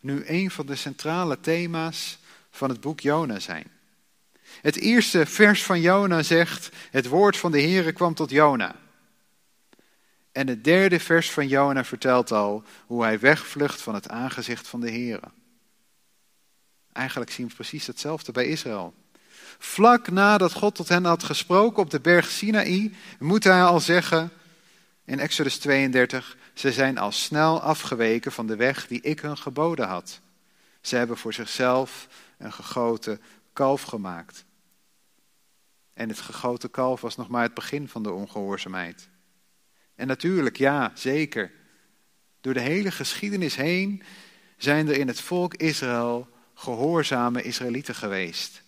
nu een van de centrale thema's van het boek Jona zijn. Het eerste vers van Jona zegt: Het woord van de Heere kwam tot Jona. En het derde vers van Jona vertelt al hoe hij wegvlucht van het aangezicht van de Heere. Eigenlijk zien we precies hetzelfde bij Israël. Vlak nadat God tot hen had gesproken op de berg Sinaï, moet hij al zeggen in Exodus 32, ze zijn al snel afgeweken van de weg die ik hun geboden had. Ze hebben voor zichzelf een gegoten kalf gemaakt. En het gegoten kalf was nog maar het begin van de ongehoorzaamheid. En natuurlijk, ja, zeker. Door de hele geschiedenis heen zijn er in het volk Israël gehoorzame Israëlieten geweest.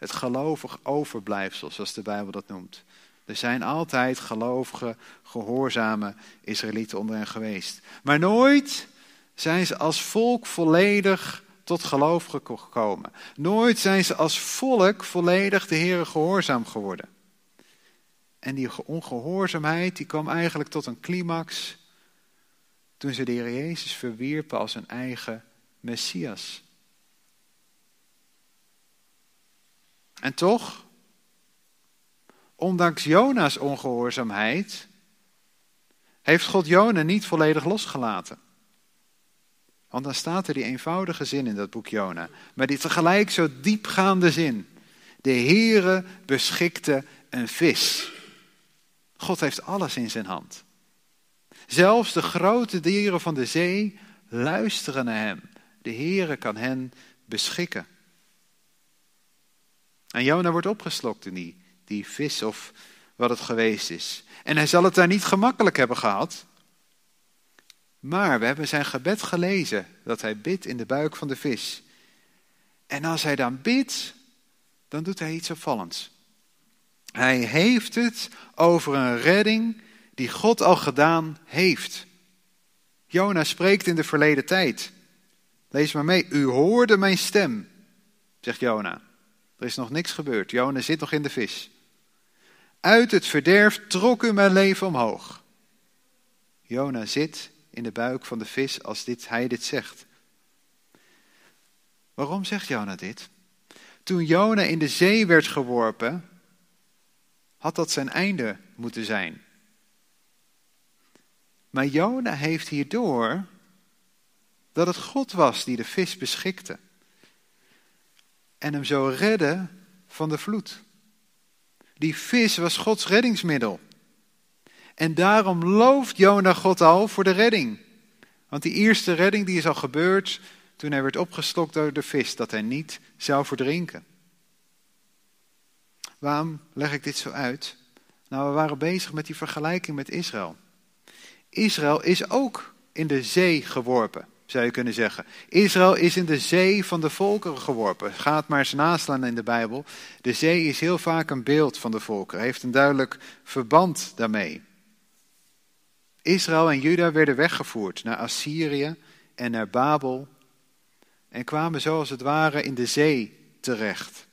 Het gelovig overblijfsel, zoals de Bijbel dat noemt. Er zijn altijd gelovige, gehoorzame Israëlieten onder hen geweest. Maar nooit zijn ze als volk volledig tot geloof gekomen. Nooit zijn ze als volk volledig de Heer gehoorzaam geworden. En die ongehoorzaamheid die kwam eigenlijk tot een climax toen ze de Heer Jezus verwierpen als hun eigen Messias. En toch, ondanks Jona's ongehoorzaamheid, heeft God Jona niet volledig losgelaten. Want dan staat er die eenvoudige zin in dat boek Jona, maar die tegelijk zo diepgaande zin. De Heere beschikte een vis. God heeft alles in zijn hand. Zelfs de grote dieren van de zee luisteren naar hem. De Heere kan hen beschikken. En Jona wordt opgeslokt in die, die vis of wat het geweest is. En hij zal het daar niet gemakkelijk hebben gehad. Maar we hebben zijn gebed gelezen dat hij bidt in de buik van de vis. En als hij dan bidt, dan doet hij iets opvallends. Hij heeft het over een redding die God al gedaan heeft. Jona spreekt in de verleden tijd. Lees maar mee. U hoorde mijn stem, zegt Jona. Er is nog niks gebeurd. Jona zit nog in de vis. Uit het verderf trok u mijn leven omhoog. Jona zit in de buik van de vis als dit, hij dit zegt. Waarom zegt Jona dit? Toen Jona in de zee werd geworpen, had dat zijn einde moeten zijn. Maar Jona heeft hierdoor dat het God was die de vis beschikte. En hem zo redde van de vloed. Die vis was Gods reddingsmiddel. En daarom looft Jona God al voor de redding. Want die eerste redding die is al gebeurd toen hij werd opgestokt door de vis, dat hij niet zou verdrinken. Waarom leg ik dit zo uit? Nou, we waren bezig met die vergelijking met Israël. Israël is ook in de zee geworpen, zou je kunnen zeggen. Israël is in de zee van de volkeren geworpen. Gaat maar eens naslaan in de Bijbel. De zee is heel vaak een beeld van de volkeren, heeft een duidelijk verband daarmee. Israël en Juda werden weggevoerd naar Assyrië en naar Babel en kwamen zoals het ware in de zee terecht.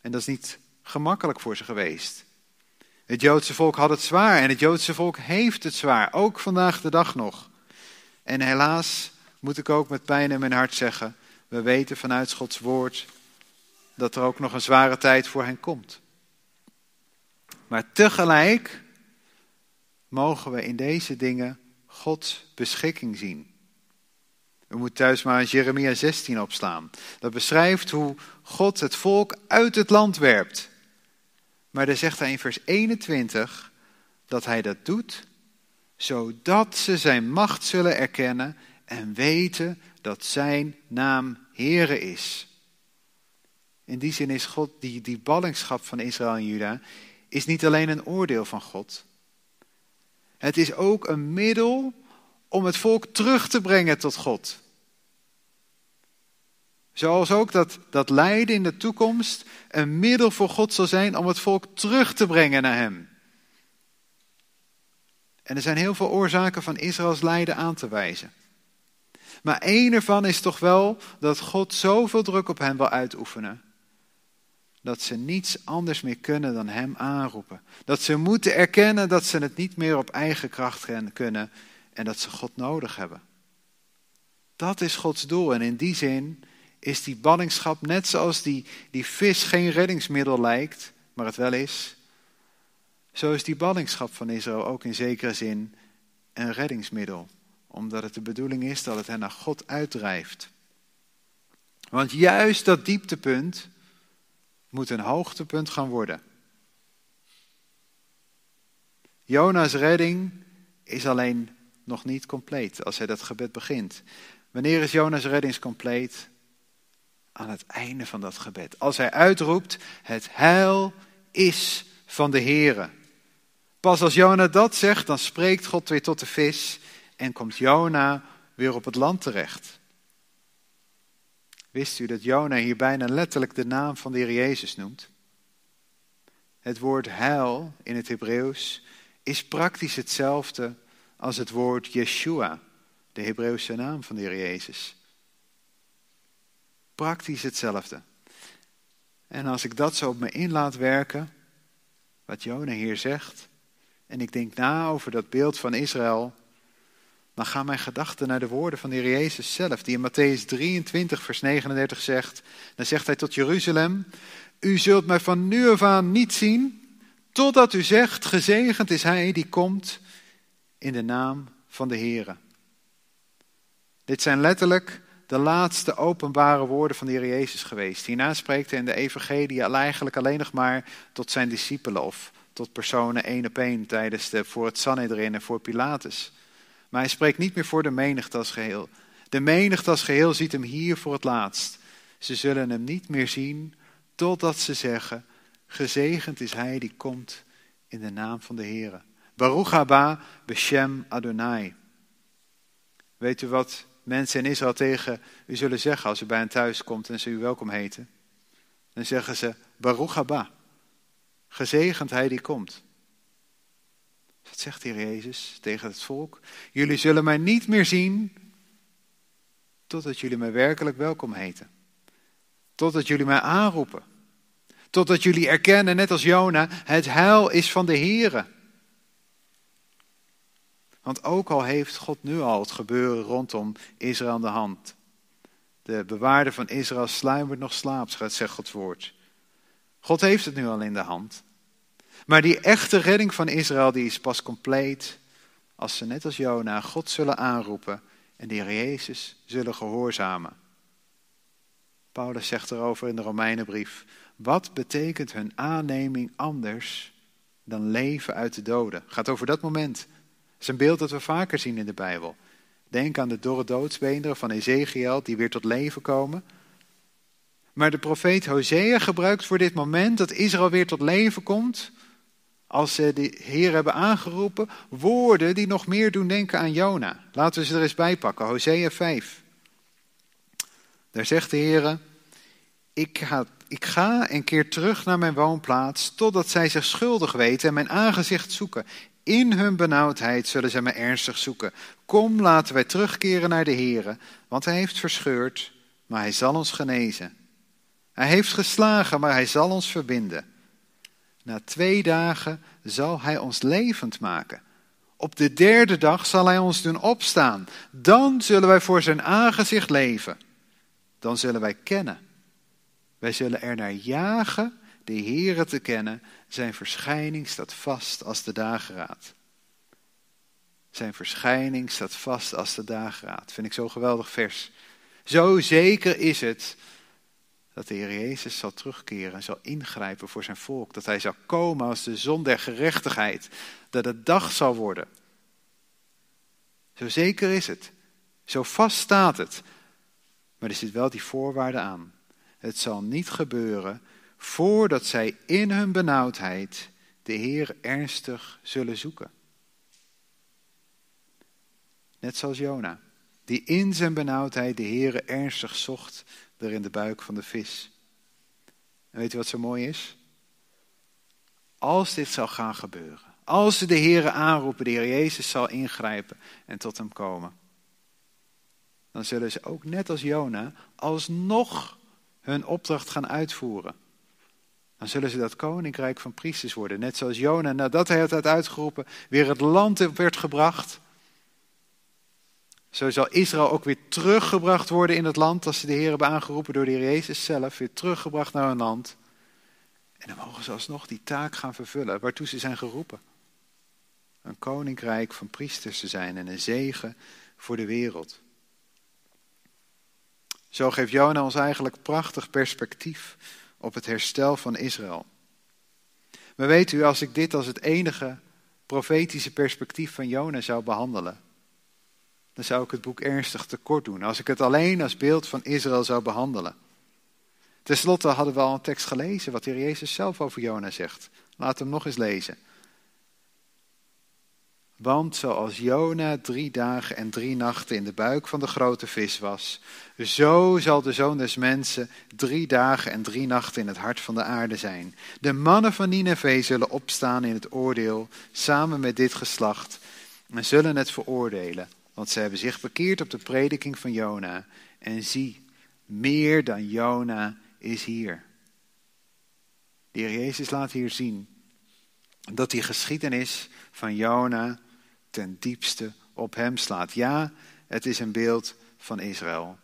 En dat is niet gemakkelijk voor ze geweest. Het Joodse volk had het zwaar en het Joodse volk heeft het zwaar, ook vandaag de dag nog. En helaas moet ik ook met pijn in mijn hart zeggen, we weten vanuit Gods woord dat er ook nog een zware tijd voor hen komt. Maar tegelijk mogen we in deze dingen Gods beschikking zien. U moet thuis maar Jeremia 16 opslaan. Dat beschrijft hoe God het volk uit het land werpt. Maar dan zegt hij in vers 21 dat hij dat doet zodat ze zijn macht zullen erkennen en weten dat zijn naam Heere is. In die zin is God, die, die ballingschap van Israël en Juda, is niet alleen een oordeel van God. Het is ook een middel om het volk terug te brengen tot God. Zoals ook dat, dat lijden in de toekomst een middel voor God zal zijn om het volk terug te brengen naar Hem. En er zijn heel veel oorzaken van Israëls lijden aan te wijzen. Maar één ervan is toch wel dat God zoveel druk op hen wil uitoefenen. Dat ze niets anders meer kunnen dan Hem aanroepen. Dat ze moeten erkennen dat ze het niet meer op eigen kracht kunnen en dat ze God nodig hebben. Dat is Gods doel en in die zin is die banningschap net zoals die, die vis geen reddingsmiddel lijkt, maar het wel is. Zo is die ballingschap van Israël ook in zekere zin een reddingsmiddel, omdat het de bedoeling is dat het hen naar God uitdrijft. Want juist dat dieptepunt moet een hoogtepunt gaan worden. Jona's redding is alleen nog niet compleet als hij dat gebed begint. Wanneer is Jona's redding compleet? Aan het einde van dat gebed. Als hij uitroept, het heil is van de Here. Pas als Jona dat zegt, dan spreekt God weer tot de vis en komt Jona weer op het land terecht. Wist u dat Jona hier bijna letterlijk de naam van de Heer Jezus noemt? Het woord heil in het Hebreeuws is praktisch hetzelfde als het woord Yeshua, de Hebreeuwse naam van de Heer Jezus. Praktisch hetzelfde. En als ik dat zo op me in laat werken, wat Jona hier zegt, en ik denk na over dat beeld van Israël, dan gaan mijn gedachten naar de woorden van de Heer Jezus zelf, die in Matthäus 23, vers 39 zegt. Dan zegt hij tot Jeruzalem, u zult mij van nu af aan niet zien, totdat u zegt, gezegend is hij die komt in de naam van de Heer. Dit zijn letterlijk de laatste openbare woorden van de Heer Jezus geweest. Hierna spreekt hij in de evangelie eigenlijk alleen nog maar tot zijn discipelen of tot personen één op één tijdens de, voor het Sanhedrin en voor Pilatus. Maar hij spreekt niet meer voor de menigte als geheel. De menigte als geheel ziet hem hier voor het laatst. Ze zullen hem niet meer zien totdat ze zeggen, gezegend is hij die komt in de naam van de Heer. Baruch haba beshem Adonai. Weet u wat mensen in Israël tegen u zullen zeggen als u bij hen thuis komt en ze u welkom heten? Dan zeggen ze Baruch haba. Gezegend hij die komt. Dat zegt de Heer Jezus tegen het volk. Jullie zullen mij niet meer zien totdat jullie mij werkelijk welkom heten. Totdat jullie mij aanroepen. Totdat jullie erkennen, net als Jona, het heil is van de Here. Want ook al heeft God nu al het gebeuren rondom Israël aan de hand. De bewaarde van Israël sluimert nog slaaps, zegt Gods woord. God heeft het nu al in de hand. Maar die echte redding van Israël die is pas compleet als ze net als Jona God zullen aanroepen en Heer Jezus zullen gehoorzamen. Paulus zegt erover in de Romeinenbrief, wat betekent hun aanneming anders dan leven uit de doden? Gaat over dat moment. Dat is een beeld dat we vaker zien in de Bijbel. Denk aan de dorre doodsbeenderen van Ezekiel die weer tot leven komen. Maar de profeet Hosea gebruikt voor dit moment dat Israël weer tot leven komt, als ze de Heer hebben aangeroepen, woorden die nog meer doen denken aan Jona. Laten we ze er eens bij pakken. Hosea 5. Daar zegt de Heer, ik ga, ik ga en keer terug naar mijn woonplaats, totdat zij zich schuldig weten en mijn aangezicht zoeken. In hun benauwdheid zullen zij me ernstig zoeken. Kom, laten wij terugkeren naar de Heer, want hij heeft verscheurd, maar hij zal ons genezen. Hij heeft geslagen, maar hij zal ons verbinden. Na twee dagen zal hij ons levend maken. Op de derde dag zal hij ons doen opstaan. Dan zullen wij voor zijn aangezicht leven. Dan zullen wij kennen. Wij zullen er naar jagen de Heere te kennen. Zijn verschijning staat vast als de dageraad. Zijn verschijning staat vast als de dageraad. Vind ik zo'n geweldig vers. Zo zeker is het dat de Heer Jezus zal terugkeren en zal ingrijpen voor zijn volk. Dat hij zal komen als de zon der gerechtigheid. Dat het dag zal worden. Zo zeker is het. Zo vast staat het. Maar er zit wel die voorwaarde aan. Het zal niet gebeuren voordat zij in hun benauwdheid de Heer ernstig zullen zoeken. Net zoals Jona, die in zijn benauwdheid de Heer ernstig zocht er in de buik van de vis. En weet u wat zo mooi is? Als dit zal gaan gebeuren, als ze de Heer aanroepen, de Heer Jezus zal ingrijpen en tot hem komen, dan zullen ze ook net als Jona alsnog hun opdracht gaan uitvoeren. Dan zullen ze dat koninkrijk van priesters worden. Net zoals Jona, nadat hij het had uitgeroepen, weer het land werd gebracht. Zo zal Israël ook weer teruggebracht worden in het land als ze de Heer hebben aangeroepen door de Heer Jezus zelf. Weer teruggebracht naar hun land. En dan mogen ze alsnog die taak gaan vervullen waartoe ze zijn geroepen. Een koninkrijk van priesters te zijn en een zegen voor de wereld. Zo geeft Jona ons eigenlijk prachtig perspectief op het herstel van Israël. Maar weet u, als ik dit als het enige profetische perspectief van Jona zou behandelen, dan zou ik het boek ernstig tekort doen. Als ik het alleen als beeld van Israël zou behandelen. Ten slotte hadden we al een tekst gelezen wat de Heer Jezus zelf over Jona zegt. Laat hem nog eens lezen. Want zoals Jona drie dagen en drie nachten in de buik van de grote vis was, zo zal de zoon des mensen drie dagen en drie nachten in het hart van de aarde zijn. De mannen van Nineveh zullen opstaan in het oordeel, samen met dit geslacht, en zullen het veroordelen, want ze hebben zich bekeerd op de prediking van Jona. En zie, meer dan Jona is hier. De heer Jezus laat hier zien dat die geschiedenis van Jona ten diepste op hem slaat. Ja, het is een beeld van Israël.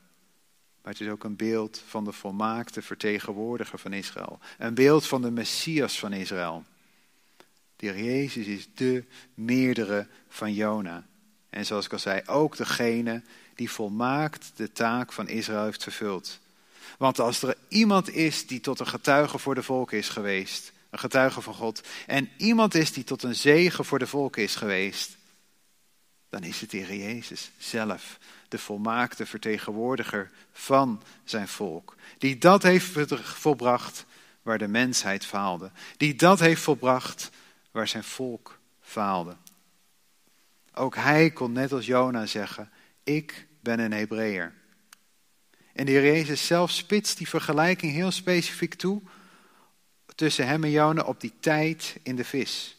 Maar het is ook een beeld van de volmaakte vertegenwoordiger van Israël. Een beeld van de Messias van Israël. De heer Jezus is de meerdere van Jona. En zoals ik al zei, ook degene die volmaakt de taak van Israël heeft vervuld. Want als er iemand is die tot een getuige voor de volken is geweest, een getuige van God, en iemand is die tot een zegen voor de volken is geweest, dan is het de Jezus zelf, de volmaakte vertegenwoordiger van zijn volk. Die dat heeft volbracht waar de mensheid faalde. Die dat heeft volbracht waar zijn volk faalde. Ook hij kon net als Jona zeggen, ik ben een Hebreeër. En de Heer Jezus zelf spitst die vergelijking heel specifiek toe tussen hem en Jona op die tijd in de vis.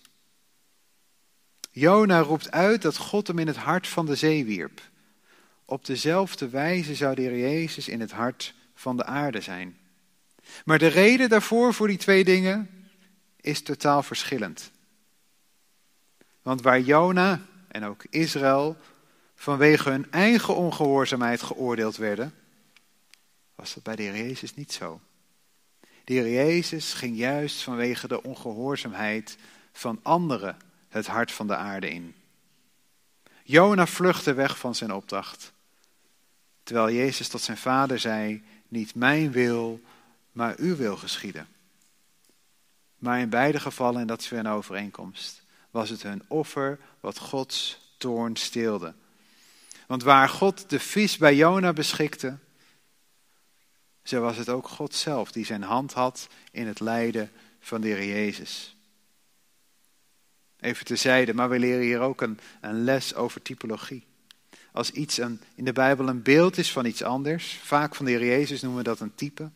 Jona roept uit dat God hem in het hart van de zee wierp. Op dezelfde wijze zou de Heer Jezus in het hart van de aarde zijn. Maar de reden daarvoor, voor die twee dingen, is totaal verschillend. Want waar Jona en ook Israël vanwege hun eigen ongehoorzaamheid geoordeeld werden, was dat bij de Heer Jezus niet zo. De Heer Jezus ging juist vanwege de ongehoorzaamheid van anderen het hart van de aarde in. Jona vluchtte weg van zijn opdracht, terwijl Jezus tot zijn vader zei, niet mijn wil, maar uw wil geschieden. Maar in beide gevallen, en dat is een overeenkomst, was het hun offer wat Gods toorn steelde. Want waar God de vis bij Jona beschikte, zo was het ook God zelf die zijn hand had in het lijden van de Heer Jezus. Even terzijde, maar we leren hier ook een, een les over typologie. Als iets een, in de Bijbel een beeld is van iets anders, vaak van de Heer Jezus noemen we dat een type.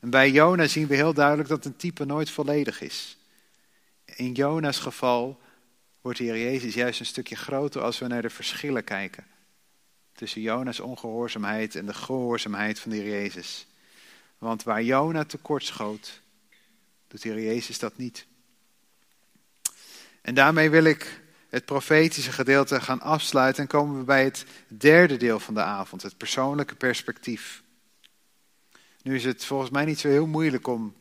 En bij Jona zien we heel duidelijk dat een type nooit volledig is. In Jona's geval wordt de Heer Jezus juist een stukje groter als we naar de verschillen kijken. Tussen Jona's ongehoorzaamheid en de gehoorzaamheid van de Heer Jezus. Want waar Jona tekort schoot, Doet de Heer Jezus dat niet? En daarmee wil ik het profetische gedeelte gaan afsluiten en komen we bij het derde deel van de avond, het persoonlijke perspectief. Nu is het volgens mij niet zo heel moeilijk om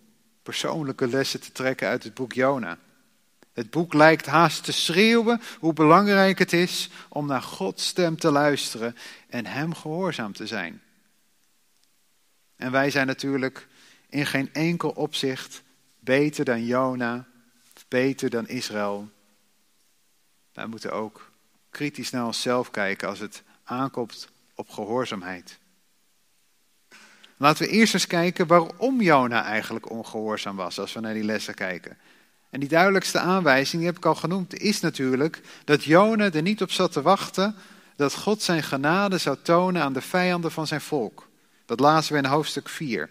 persoonlijke lessen te trekken uit het boek Jona. Het boek lijkt haast te schreeuwen hoe belangrijk het is om naar Gods stem te luisteren en Hem gehoorzaam te zijn. En wij zijn natuurlijk in geen enkel opzicht beter dan Jona, beter dan Israël. Wij moeten ook kritisch naar onszelf kijken als het aankomt op gehoorzaamheid. Laten we eerst eens kijken waarom Jona eigenlijk ongehoorzaam was, als we naar die lessen kijken. En die duidelijkste aanwijzing, die heb ik al genoemd, is natuurlijk dat Jona er niet op zat te wachten dat God zijn genade zou tonen aan de vijanden van zijn volk. Dat lazen we in hoofdstuk 4.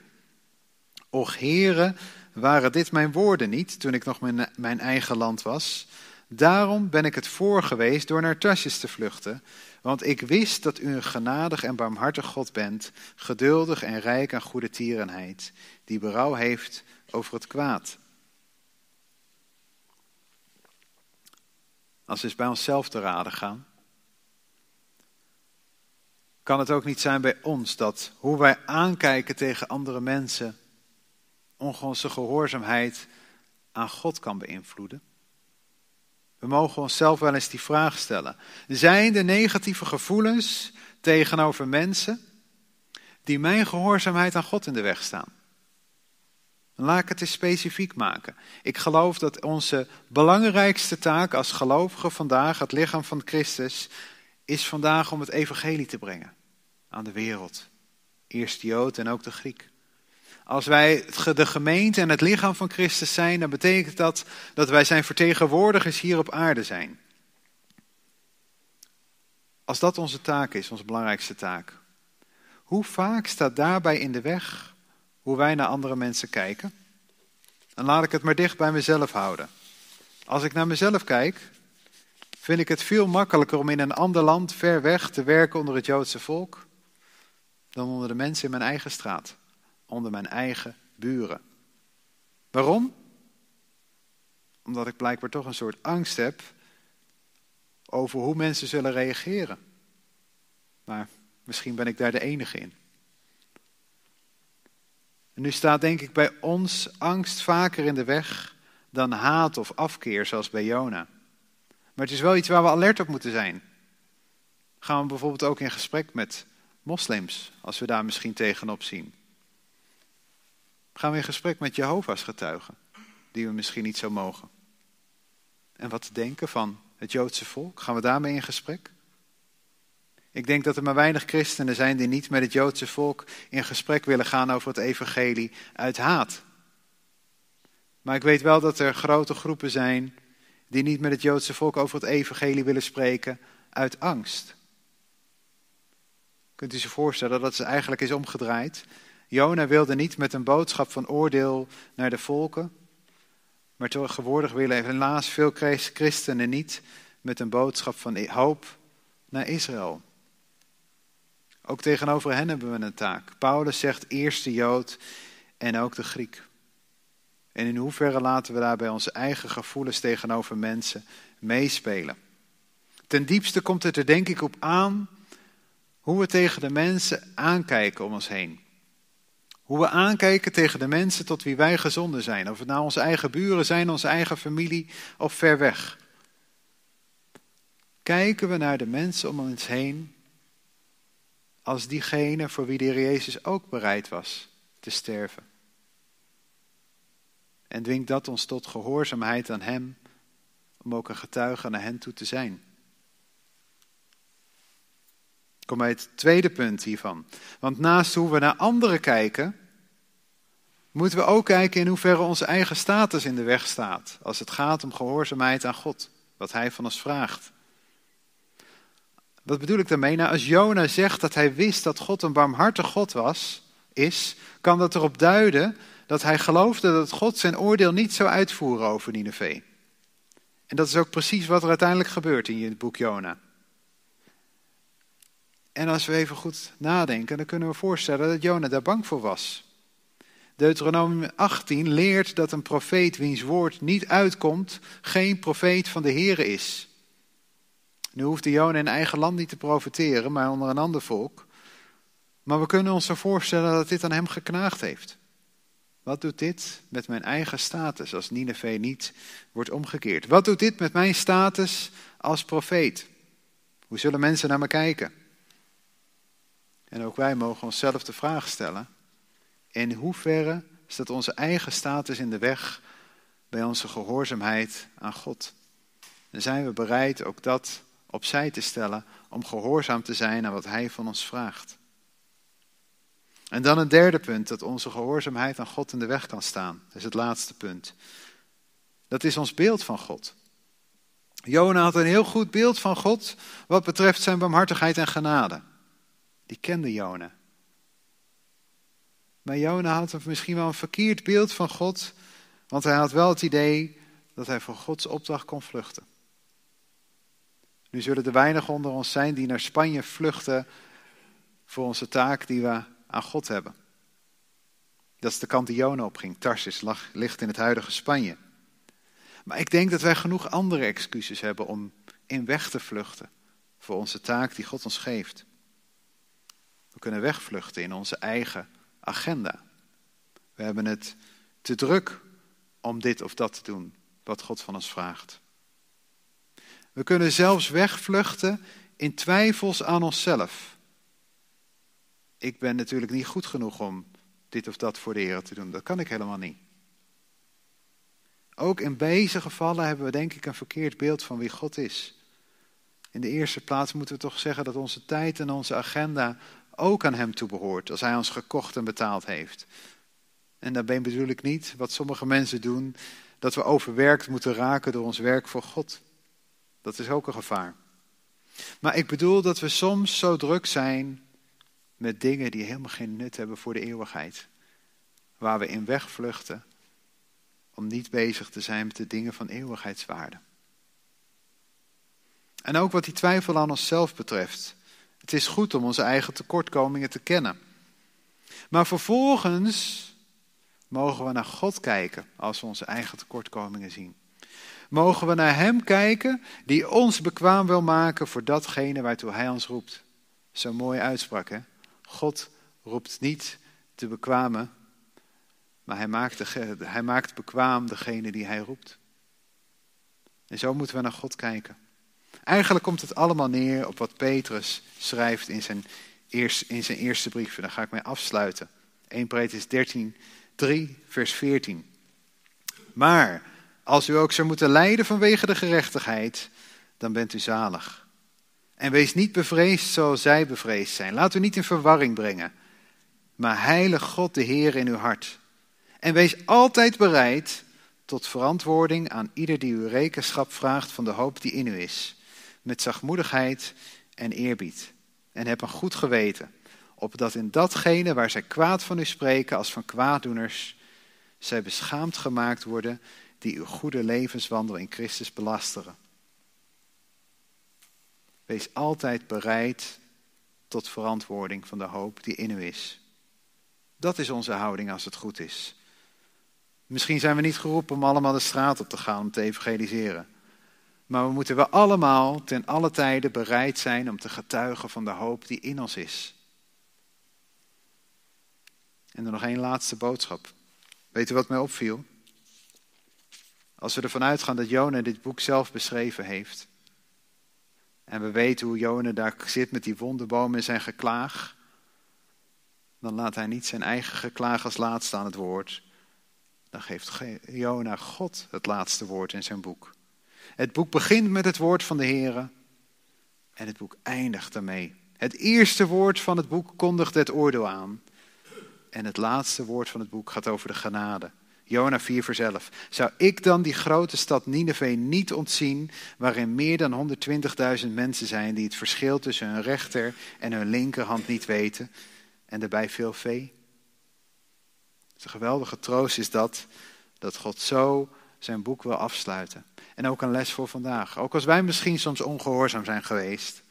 Och heren, waren dit mijn woorden niet, toen ik nog in mijn eigen land was? Daarom ben ik het voor geweest door naar Tarsis te vluchten, want ik wist dat u een genadig en barmhartig God bent, geduldig en rijk aan goede tierenheid, die berouw heeft over het kwaad. Als we eens bij onszelf te raden gaan, kan het ook niet zijn bij ons dat hoe wij aankijken tegen andere mensen onze gehoorzaamheid aan God kan beïnvloeden? We mogen onszelf wel eens die vraag stellen. Zijn de negatieve gevoelens tegenover mensen die mijn gehoorzaamheid aan God in de weg staan? Laat ik het eens specifiek maken. Ik geloof dat onze belangrijkste taak als gelovigen vandaag, het lichaam van Christus, is vandaag om het evangelie te brengen aan de wereld. Eerst de Jood en ook de Griek. Als wij de gemeente en het lichaam van Christus zijn, dan betekent dat dat wij zijn vertegenwoordigers hier op aarde zijn. Als dat onze taak is, onze belangrijkste taak, hoe vaak staat daarbij in de weg hoe wij naar andere mensen kijken? Dan laat ik het maar dicht bij mezelf houden. Als ik naar mezelf kijk, vind ik het veel makkelijker om in een ander land ver weg te werken onder het Joodse volk dan onder de mensen in mijn eigen straat onder mijn eigen buren. Waarom? Omdat ik blijkbaar toch een soort angst heb over hoe mensen zullen reageren. Maar misschien ben ik daar de enige in. En nu staat denk ik bij ons angst vaker in de weg dan haat of afkeer, zoals bij Jona. Maar het is wel iets waar we alert op moeten zijn. Gaan we bijvoorbeeld ook in gesprek met moslims, als we daar misschien tegenop zien. Gaan we in gesprek met Jehovah's getuigen, die we misschien niet zo mogen. En wat denken van het Joodse volk? Gaan we daarmee in gesprek? Ik denk dat er maar weinig christenen zijn die niet met het Joodse volk in gesprek willen gaan over het evangelie uit haat. Maar ik weet wel dat er grote groepen zijn die niet met het Joodse volk over het evangelie willen spreken uit angst. Kunt u zich voorstellen dat het eigenlijk is omgedraaid? Jona wilde niet met een boodschap van oordeel naar de volken, maar tegenwoordig willen helaas veel christenen niet met een boodschap van hoop naar Israël. Ook tegenover hen hebben we een taak. Paulus zegt eerst de Jood en ook de Griek. En in hoeverre laten we daarbij onze eigen gevoelens tegenover mensen meespelen? Ten diepste komt het er denk ik op aan hoe we tegen de mensen aankijken om ons heen. Hoe we aankijken tegen de mensen tot wie wij gezonden zijn. Of het nou onze eigen buren zijn, onze eigen familie of ver weg. Kijken we naar de mensen om ons heen als diegene voor wie de Heer Jezus ook bereid was te sterven. En dwingt dat ons tot gehoorzaamheid aan Hem, om ook een getuige naar hen toe te zijn. Kom bij het tweede punt hiervan. Want naast hoe we naar anderen kijken, moeten we ook kijken in hoeverre onze eigen status in de weg staat. Als het gaat om gehoorzaamheid aan God, wat Hij van ons vraagt. Wat bedoel ik daarmee? Nou, als Jona zegt dat hij wist dat God een barmhartig God was, is, kan dat erop duiden dat hij geloofde dat God zijn oordeel niet zou uitvoeren over Nineveh. En dat is ook precies wat er uiteindelijk gebeurt in het boek Jona. En als we even goed nadenken, dan kunnen we voorstellen dat Jona daar bang voor was. Deuteronomium 18 leert dat een profeet wiens woord niet uitkomt, geen profeet van de Here is. Nu hoeft de in eigen land niet te profeteren, maar onder een ander volk. Maar we kunnen ons zo voorstellen dat dit aan hem geknaagd heeft. Wat doet dit met mijn eigen status als Nineveh niet wordt omgekeerd? Wat doet dit met mijn status als profeet? Hoe zullen mensen naar me kijken? En ook wij mogen onszelf de vraag stellen: in hoeverre staat onze eigen status in de weg bij onze gehoorzaamheid aan God? En zijn we bereid ook dat opzij te stellen om gehoorzaam te zijn aan wat Hij van ons vraagt? En dan een derde punt, dat onze gehoorzaamheid aan God in de weg kan staan. Dat is het laatste punt. Dat is ons beeld van God. Jona had een heel goed beeld van God wat betreft zijn barmhartigheid en genade. Die kende Jona. Maar Jona had misschien wel een verkeerd beeld van God, want hij had wel het idee dat hij voor Gods opdracht kon vluchten. Nu zullen er weinig onder ons zijn die naar Spanje vluchten voor onze taak die we aan God hebben. Dat is de kant die Jona opging. Tarsis ligt in het huidige Spanje. Maar ik denk dat wij genoeg andere excuses hebben om in weg te vluchten voor onze taak die God ons geeft. We kunnen wegvluchten in onze eigen agenda. We hebben het te druk om dit of dat te doen wat God van ons vraagt. We kunnen zelfs wegvluchten in twijfels aan onszelf. Ik ben natuurlijk niet goed genoeg om dit of dat voor de Heer te doen. Dat kan ik helemaal niet. Ook in deze gevallen hebben we denk ik een verkeerd beeld van wie God is. In de eerste plaats moeten we toch zeggen dat onze tijd en onze agenda ook aan Hem toebehoort, als Hij ons gekocht en betaald heeft. En daarbij bedoel ik niet wat sommige mensen doen, dat we overwerkt moeten raken door ons werk voor God. Dat is ook een gevaar. Maar ik bedoel dat we soms zo druk zijn met dingen die helemaal geen nut hebben voor de eeuwigheid. Waar we in wegvluchten om niet bezig te zijn met de dingen van eeuwigheidswaarde. En ook wat die twijfel aan onszelf betreft. Het is goed om onze eigen tekortkomingen te kennen. Maar vervolgens mogen we naar God kijken als we onze eigen tekortkomingen zien. Mogen we naar Hem kijken die ons bekwaam wil maken voor datgene waartoe Hij ons roept. Zo'n mooie uitspraak, hè? God roept niet te bekwamen, maar hij maakt, de, hij maakt bekwaam degene die hij roept. En zo moeten we naar God kijken. Eigenlijk komt het allemaal neer op wat Petrus schrijft in zijn, eerste, in zijn eerste brief. En daar ga ik mee afsluiten. 1 Petrus 13, 3, vers 14. Maar als u ook zou moeten lijden vanwege de gerechtigheid, dan bent u zalig. En wees niet bevreesd zoals zij bevreesd zijn. Laat u niet in verwarring brengen. Maar heilig God de Heer in uw hart. En wees altijd bereid tot verantwoording aan ieder die u rekenschap vraagt van de hoop die in u is. Met zachtmoedigheid en eerbied. En heb een goed geweten, opdat in datgene waar zij kwaad van u spreken als van kwaaddoeners, zij beschaamd gemaakt worden die uw goede levenswandel in Christus belasteren. Wees altijd bereid tot verantwoording van de hoop die in u is. Dat is onze houding als het goed is. Misschien zijn we niet geroepen om allemaal de straat op te gaan om te evangeliseren. Maar we moeten wel allemaal ten alle tijden bereid zijn om te getuigen van de hoop die in ons is. En dan nog één laatste boodschap. Weet u wat mij opviel? Als we ervan uitgaan dat Jona dit boek zelf beschreven heeft. En we weten hoe Jona daar zit met die wonderboom in zijn geklaag. Dan laat hij niet zijn eigen geklaag als laatste aan het woord. Dan geeft Jona God het laatste woord in zijn boek. Het boek begint met het woord van de Heer. En het boek eindigt daarmee. Het eerste woord van het boek kondigt het oordeel aan. En het laatste woord van het boek gaat over de genade. Jona 4 vers 11. Zou ik dan die grote stad Nineveh niet ontzien, waarin meer dan 120.000 mensen zijn die het verschil tussen hun rechter en hun linkerhand niet weten, en daarbij veel vee? Een geweldige troost is dat, dat God zo zijn boek wil afsluiten. En ook een les voor vandaag. Ook als wij misschien soms ongehoorzaam zijn geweest.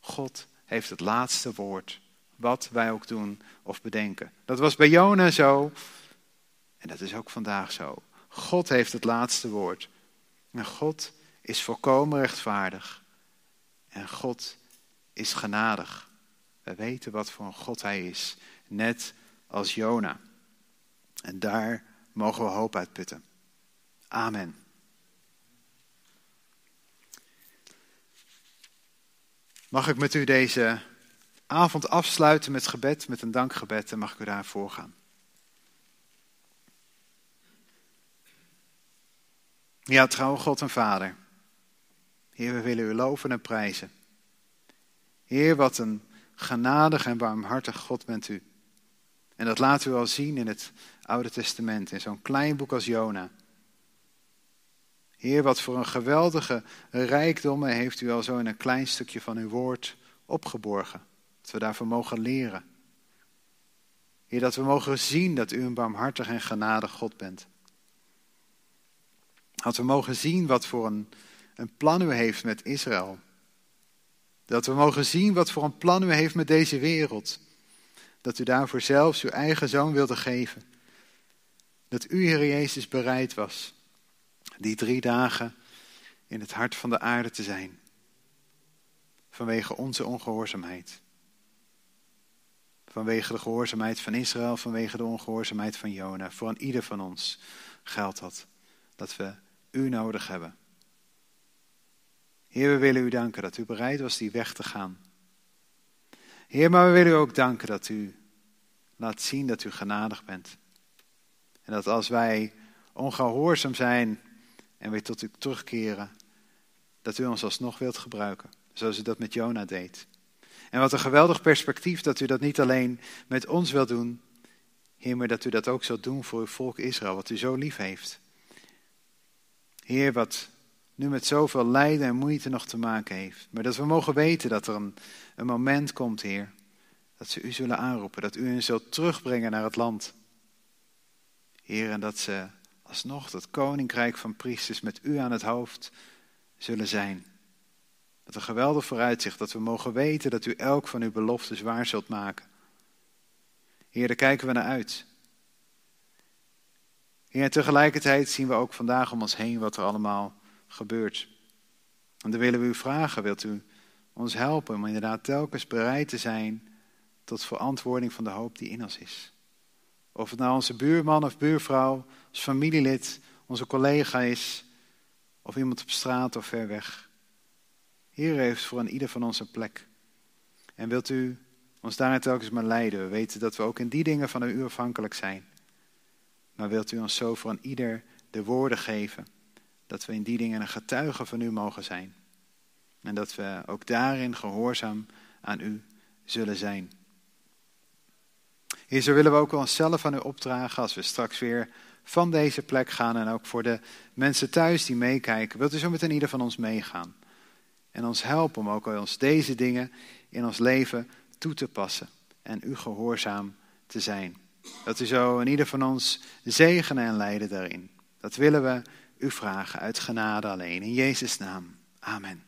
God heeft het laatste woord wat wij ook doen of bedenken. Dat was bij Jona zo en dat is ook vandaag zo. God heeft het laatste woord. En God is volkomen rechtvaardig. En God is genadig. We weten wat voor een God hij is, net als Jona. En daar mogen we hoop uitputten. Amen. Mag ik met u deze avond afsluiten met gebed, met een dankgebed en mag ik u daarvoor gaan. Ja, trouw God en Vader. Heer, we willen u loven en prijzen. Heer, wat een genadig en barmhartig God bent u. En dat laat u al zien in het Oude Testament, in zo'n klein boek als Jona. Heer, wat voor een geweldige rijkdommen heeft u al zo in een klein stukje van uw woord opgeborgen. Dat we daarvan mogen leren. Heer, dat we mogen zien dat u een barmhartig en genadig God bent. Dat we mogen zien wat voor een, een plan u heeft met Israël. Dat we mogen zien wat voor een plan u heeft met deze wereld. Dat u daarvoor zelfs uw eigen zoon wilde geven. Dat u, Heer Jezus, bereid was die drie dagen in het hart van de aarde te zijn. Vanwege onze ongehoorzaamheid. Vanwege de gehoorzaamheid van Israël, vanwege de ongehoorzaamheid van Jona. Voor aan ieder van ons geldt dat. Dat we u nodig hebben. Heer, we willen u danken dat u bereid was die weg te gaan. Heer, maar we willen u ook danken dat u laat zien dat u genadig bent. En dat als wij ongehoorzaam zijn en weer tot u terugkeren, dat u ons alsnog wilt gebruiken, zoals u dat met Jona deed. En wat een geweldig perspectief dat u dat niet alleen met ons wilt doen, Heer, maar dat u dat ook zult doen voor uw volk Israël, wat u zo lief heeft. Heer, wat nu met zoveel lijden en moeite nog te maken heeft. Maar dat we mogen weten dat er een, een moment komt, Heer, dat ze u zullen aanroepen, dat u hen zult terugbrengen naar het land. Heer, en dat ze alsnog dat koninkrijk van priesters met u aan het hoofd zullen zijn. Dat een geweldig vooruitzicht, dat we mogen weten dat u elk van uw beloftes waar zult maken. Heer, daar kijken we naar uit. En tegelijkertijd zien we ook vandaag om ons heen wat er allemaal gebeurt. En dan willen we u vragen, wilt u ons helpen om inderdaad telkens bereid te zijn tot verantwoording van de hoop die in ons is. Of het nou onze buurman of buurvrouw, ons familielid, onze collega is, of iemand op straat of ver weg. Heer heeft voor een ieder van ons een plek. En wilt u ons daarin telkens maar leiden. We weten dat we ook in die dingen van u afhankelijk zijn. Maar wilt u ons zo een ieder de woorden geven, dat we in die dingen een getuige van u mogen zijn. En dat we ook daarin gehoorzaam aan u zullen zijn. Heer, zo willen we ook onszelf aan u opdragen als we straks weer van deze plek gaan. En ook voor de mensen thuis die meekijken. Wilt u zo met een ieder van ons meegaan? En ons helpen om ook ons deze dingen in ons leven toe te passen. En u gehoorzaam te zijn. Dat u zo in ieder van ons zegenen en leiden daarin. Dat willen we u vragen uit genade alleen. In Jezus' naam. Amen.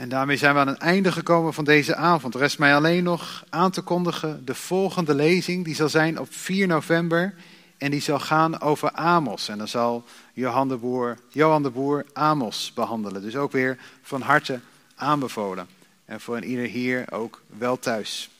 En daarmee zijn we aan het einde gekomen van deze avond. Rest mij alleen nog aan te kondigen de volgende lezing. Die zal zijn op 4 november. En die zal gaan over Amos. En dan zal Johan de Boer, Johan de Boer Amos behandelen. Dus ook weer van harte aanbevolen. En voor een ieder hier ook wel thuis.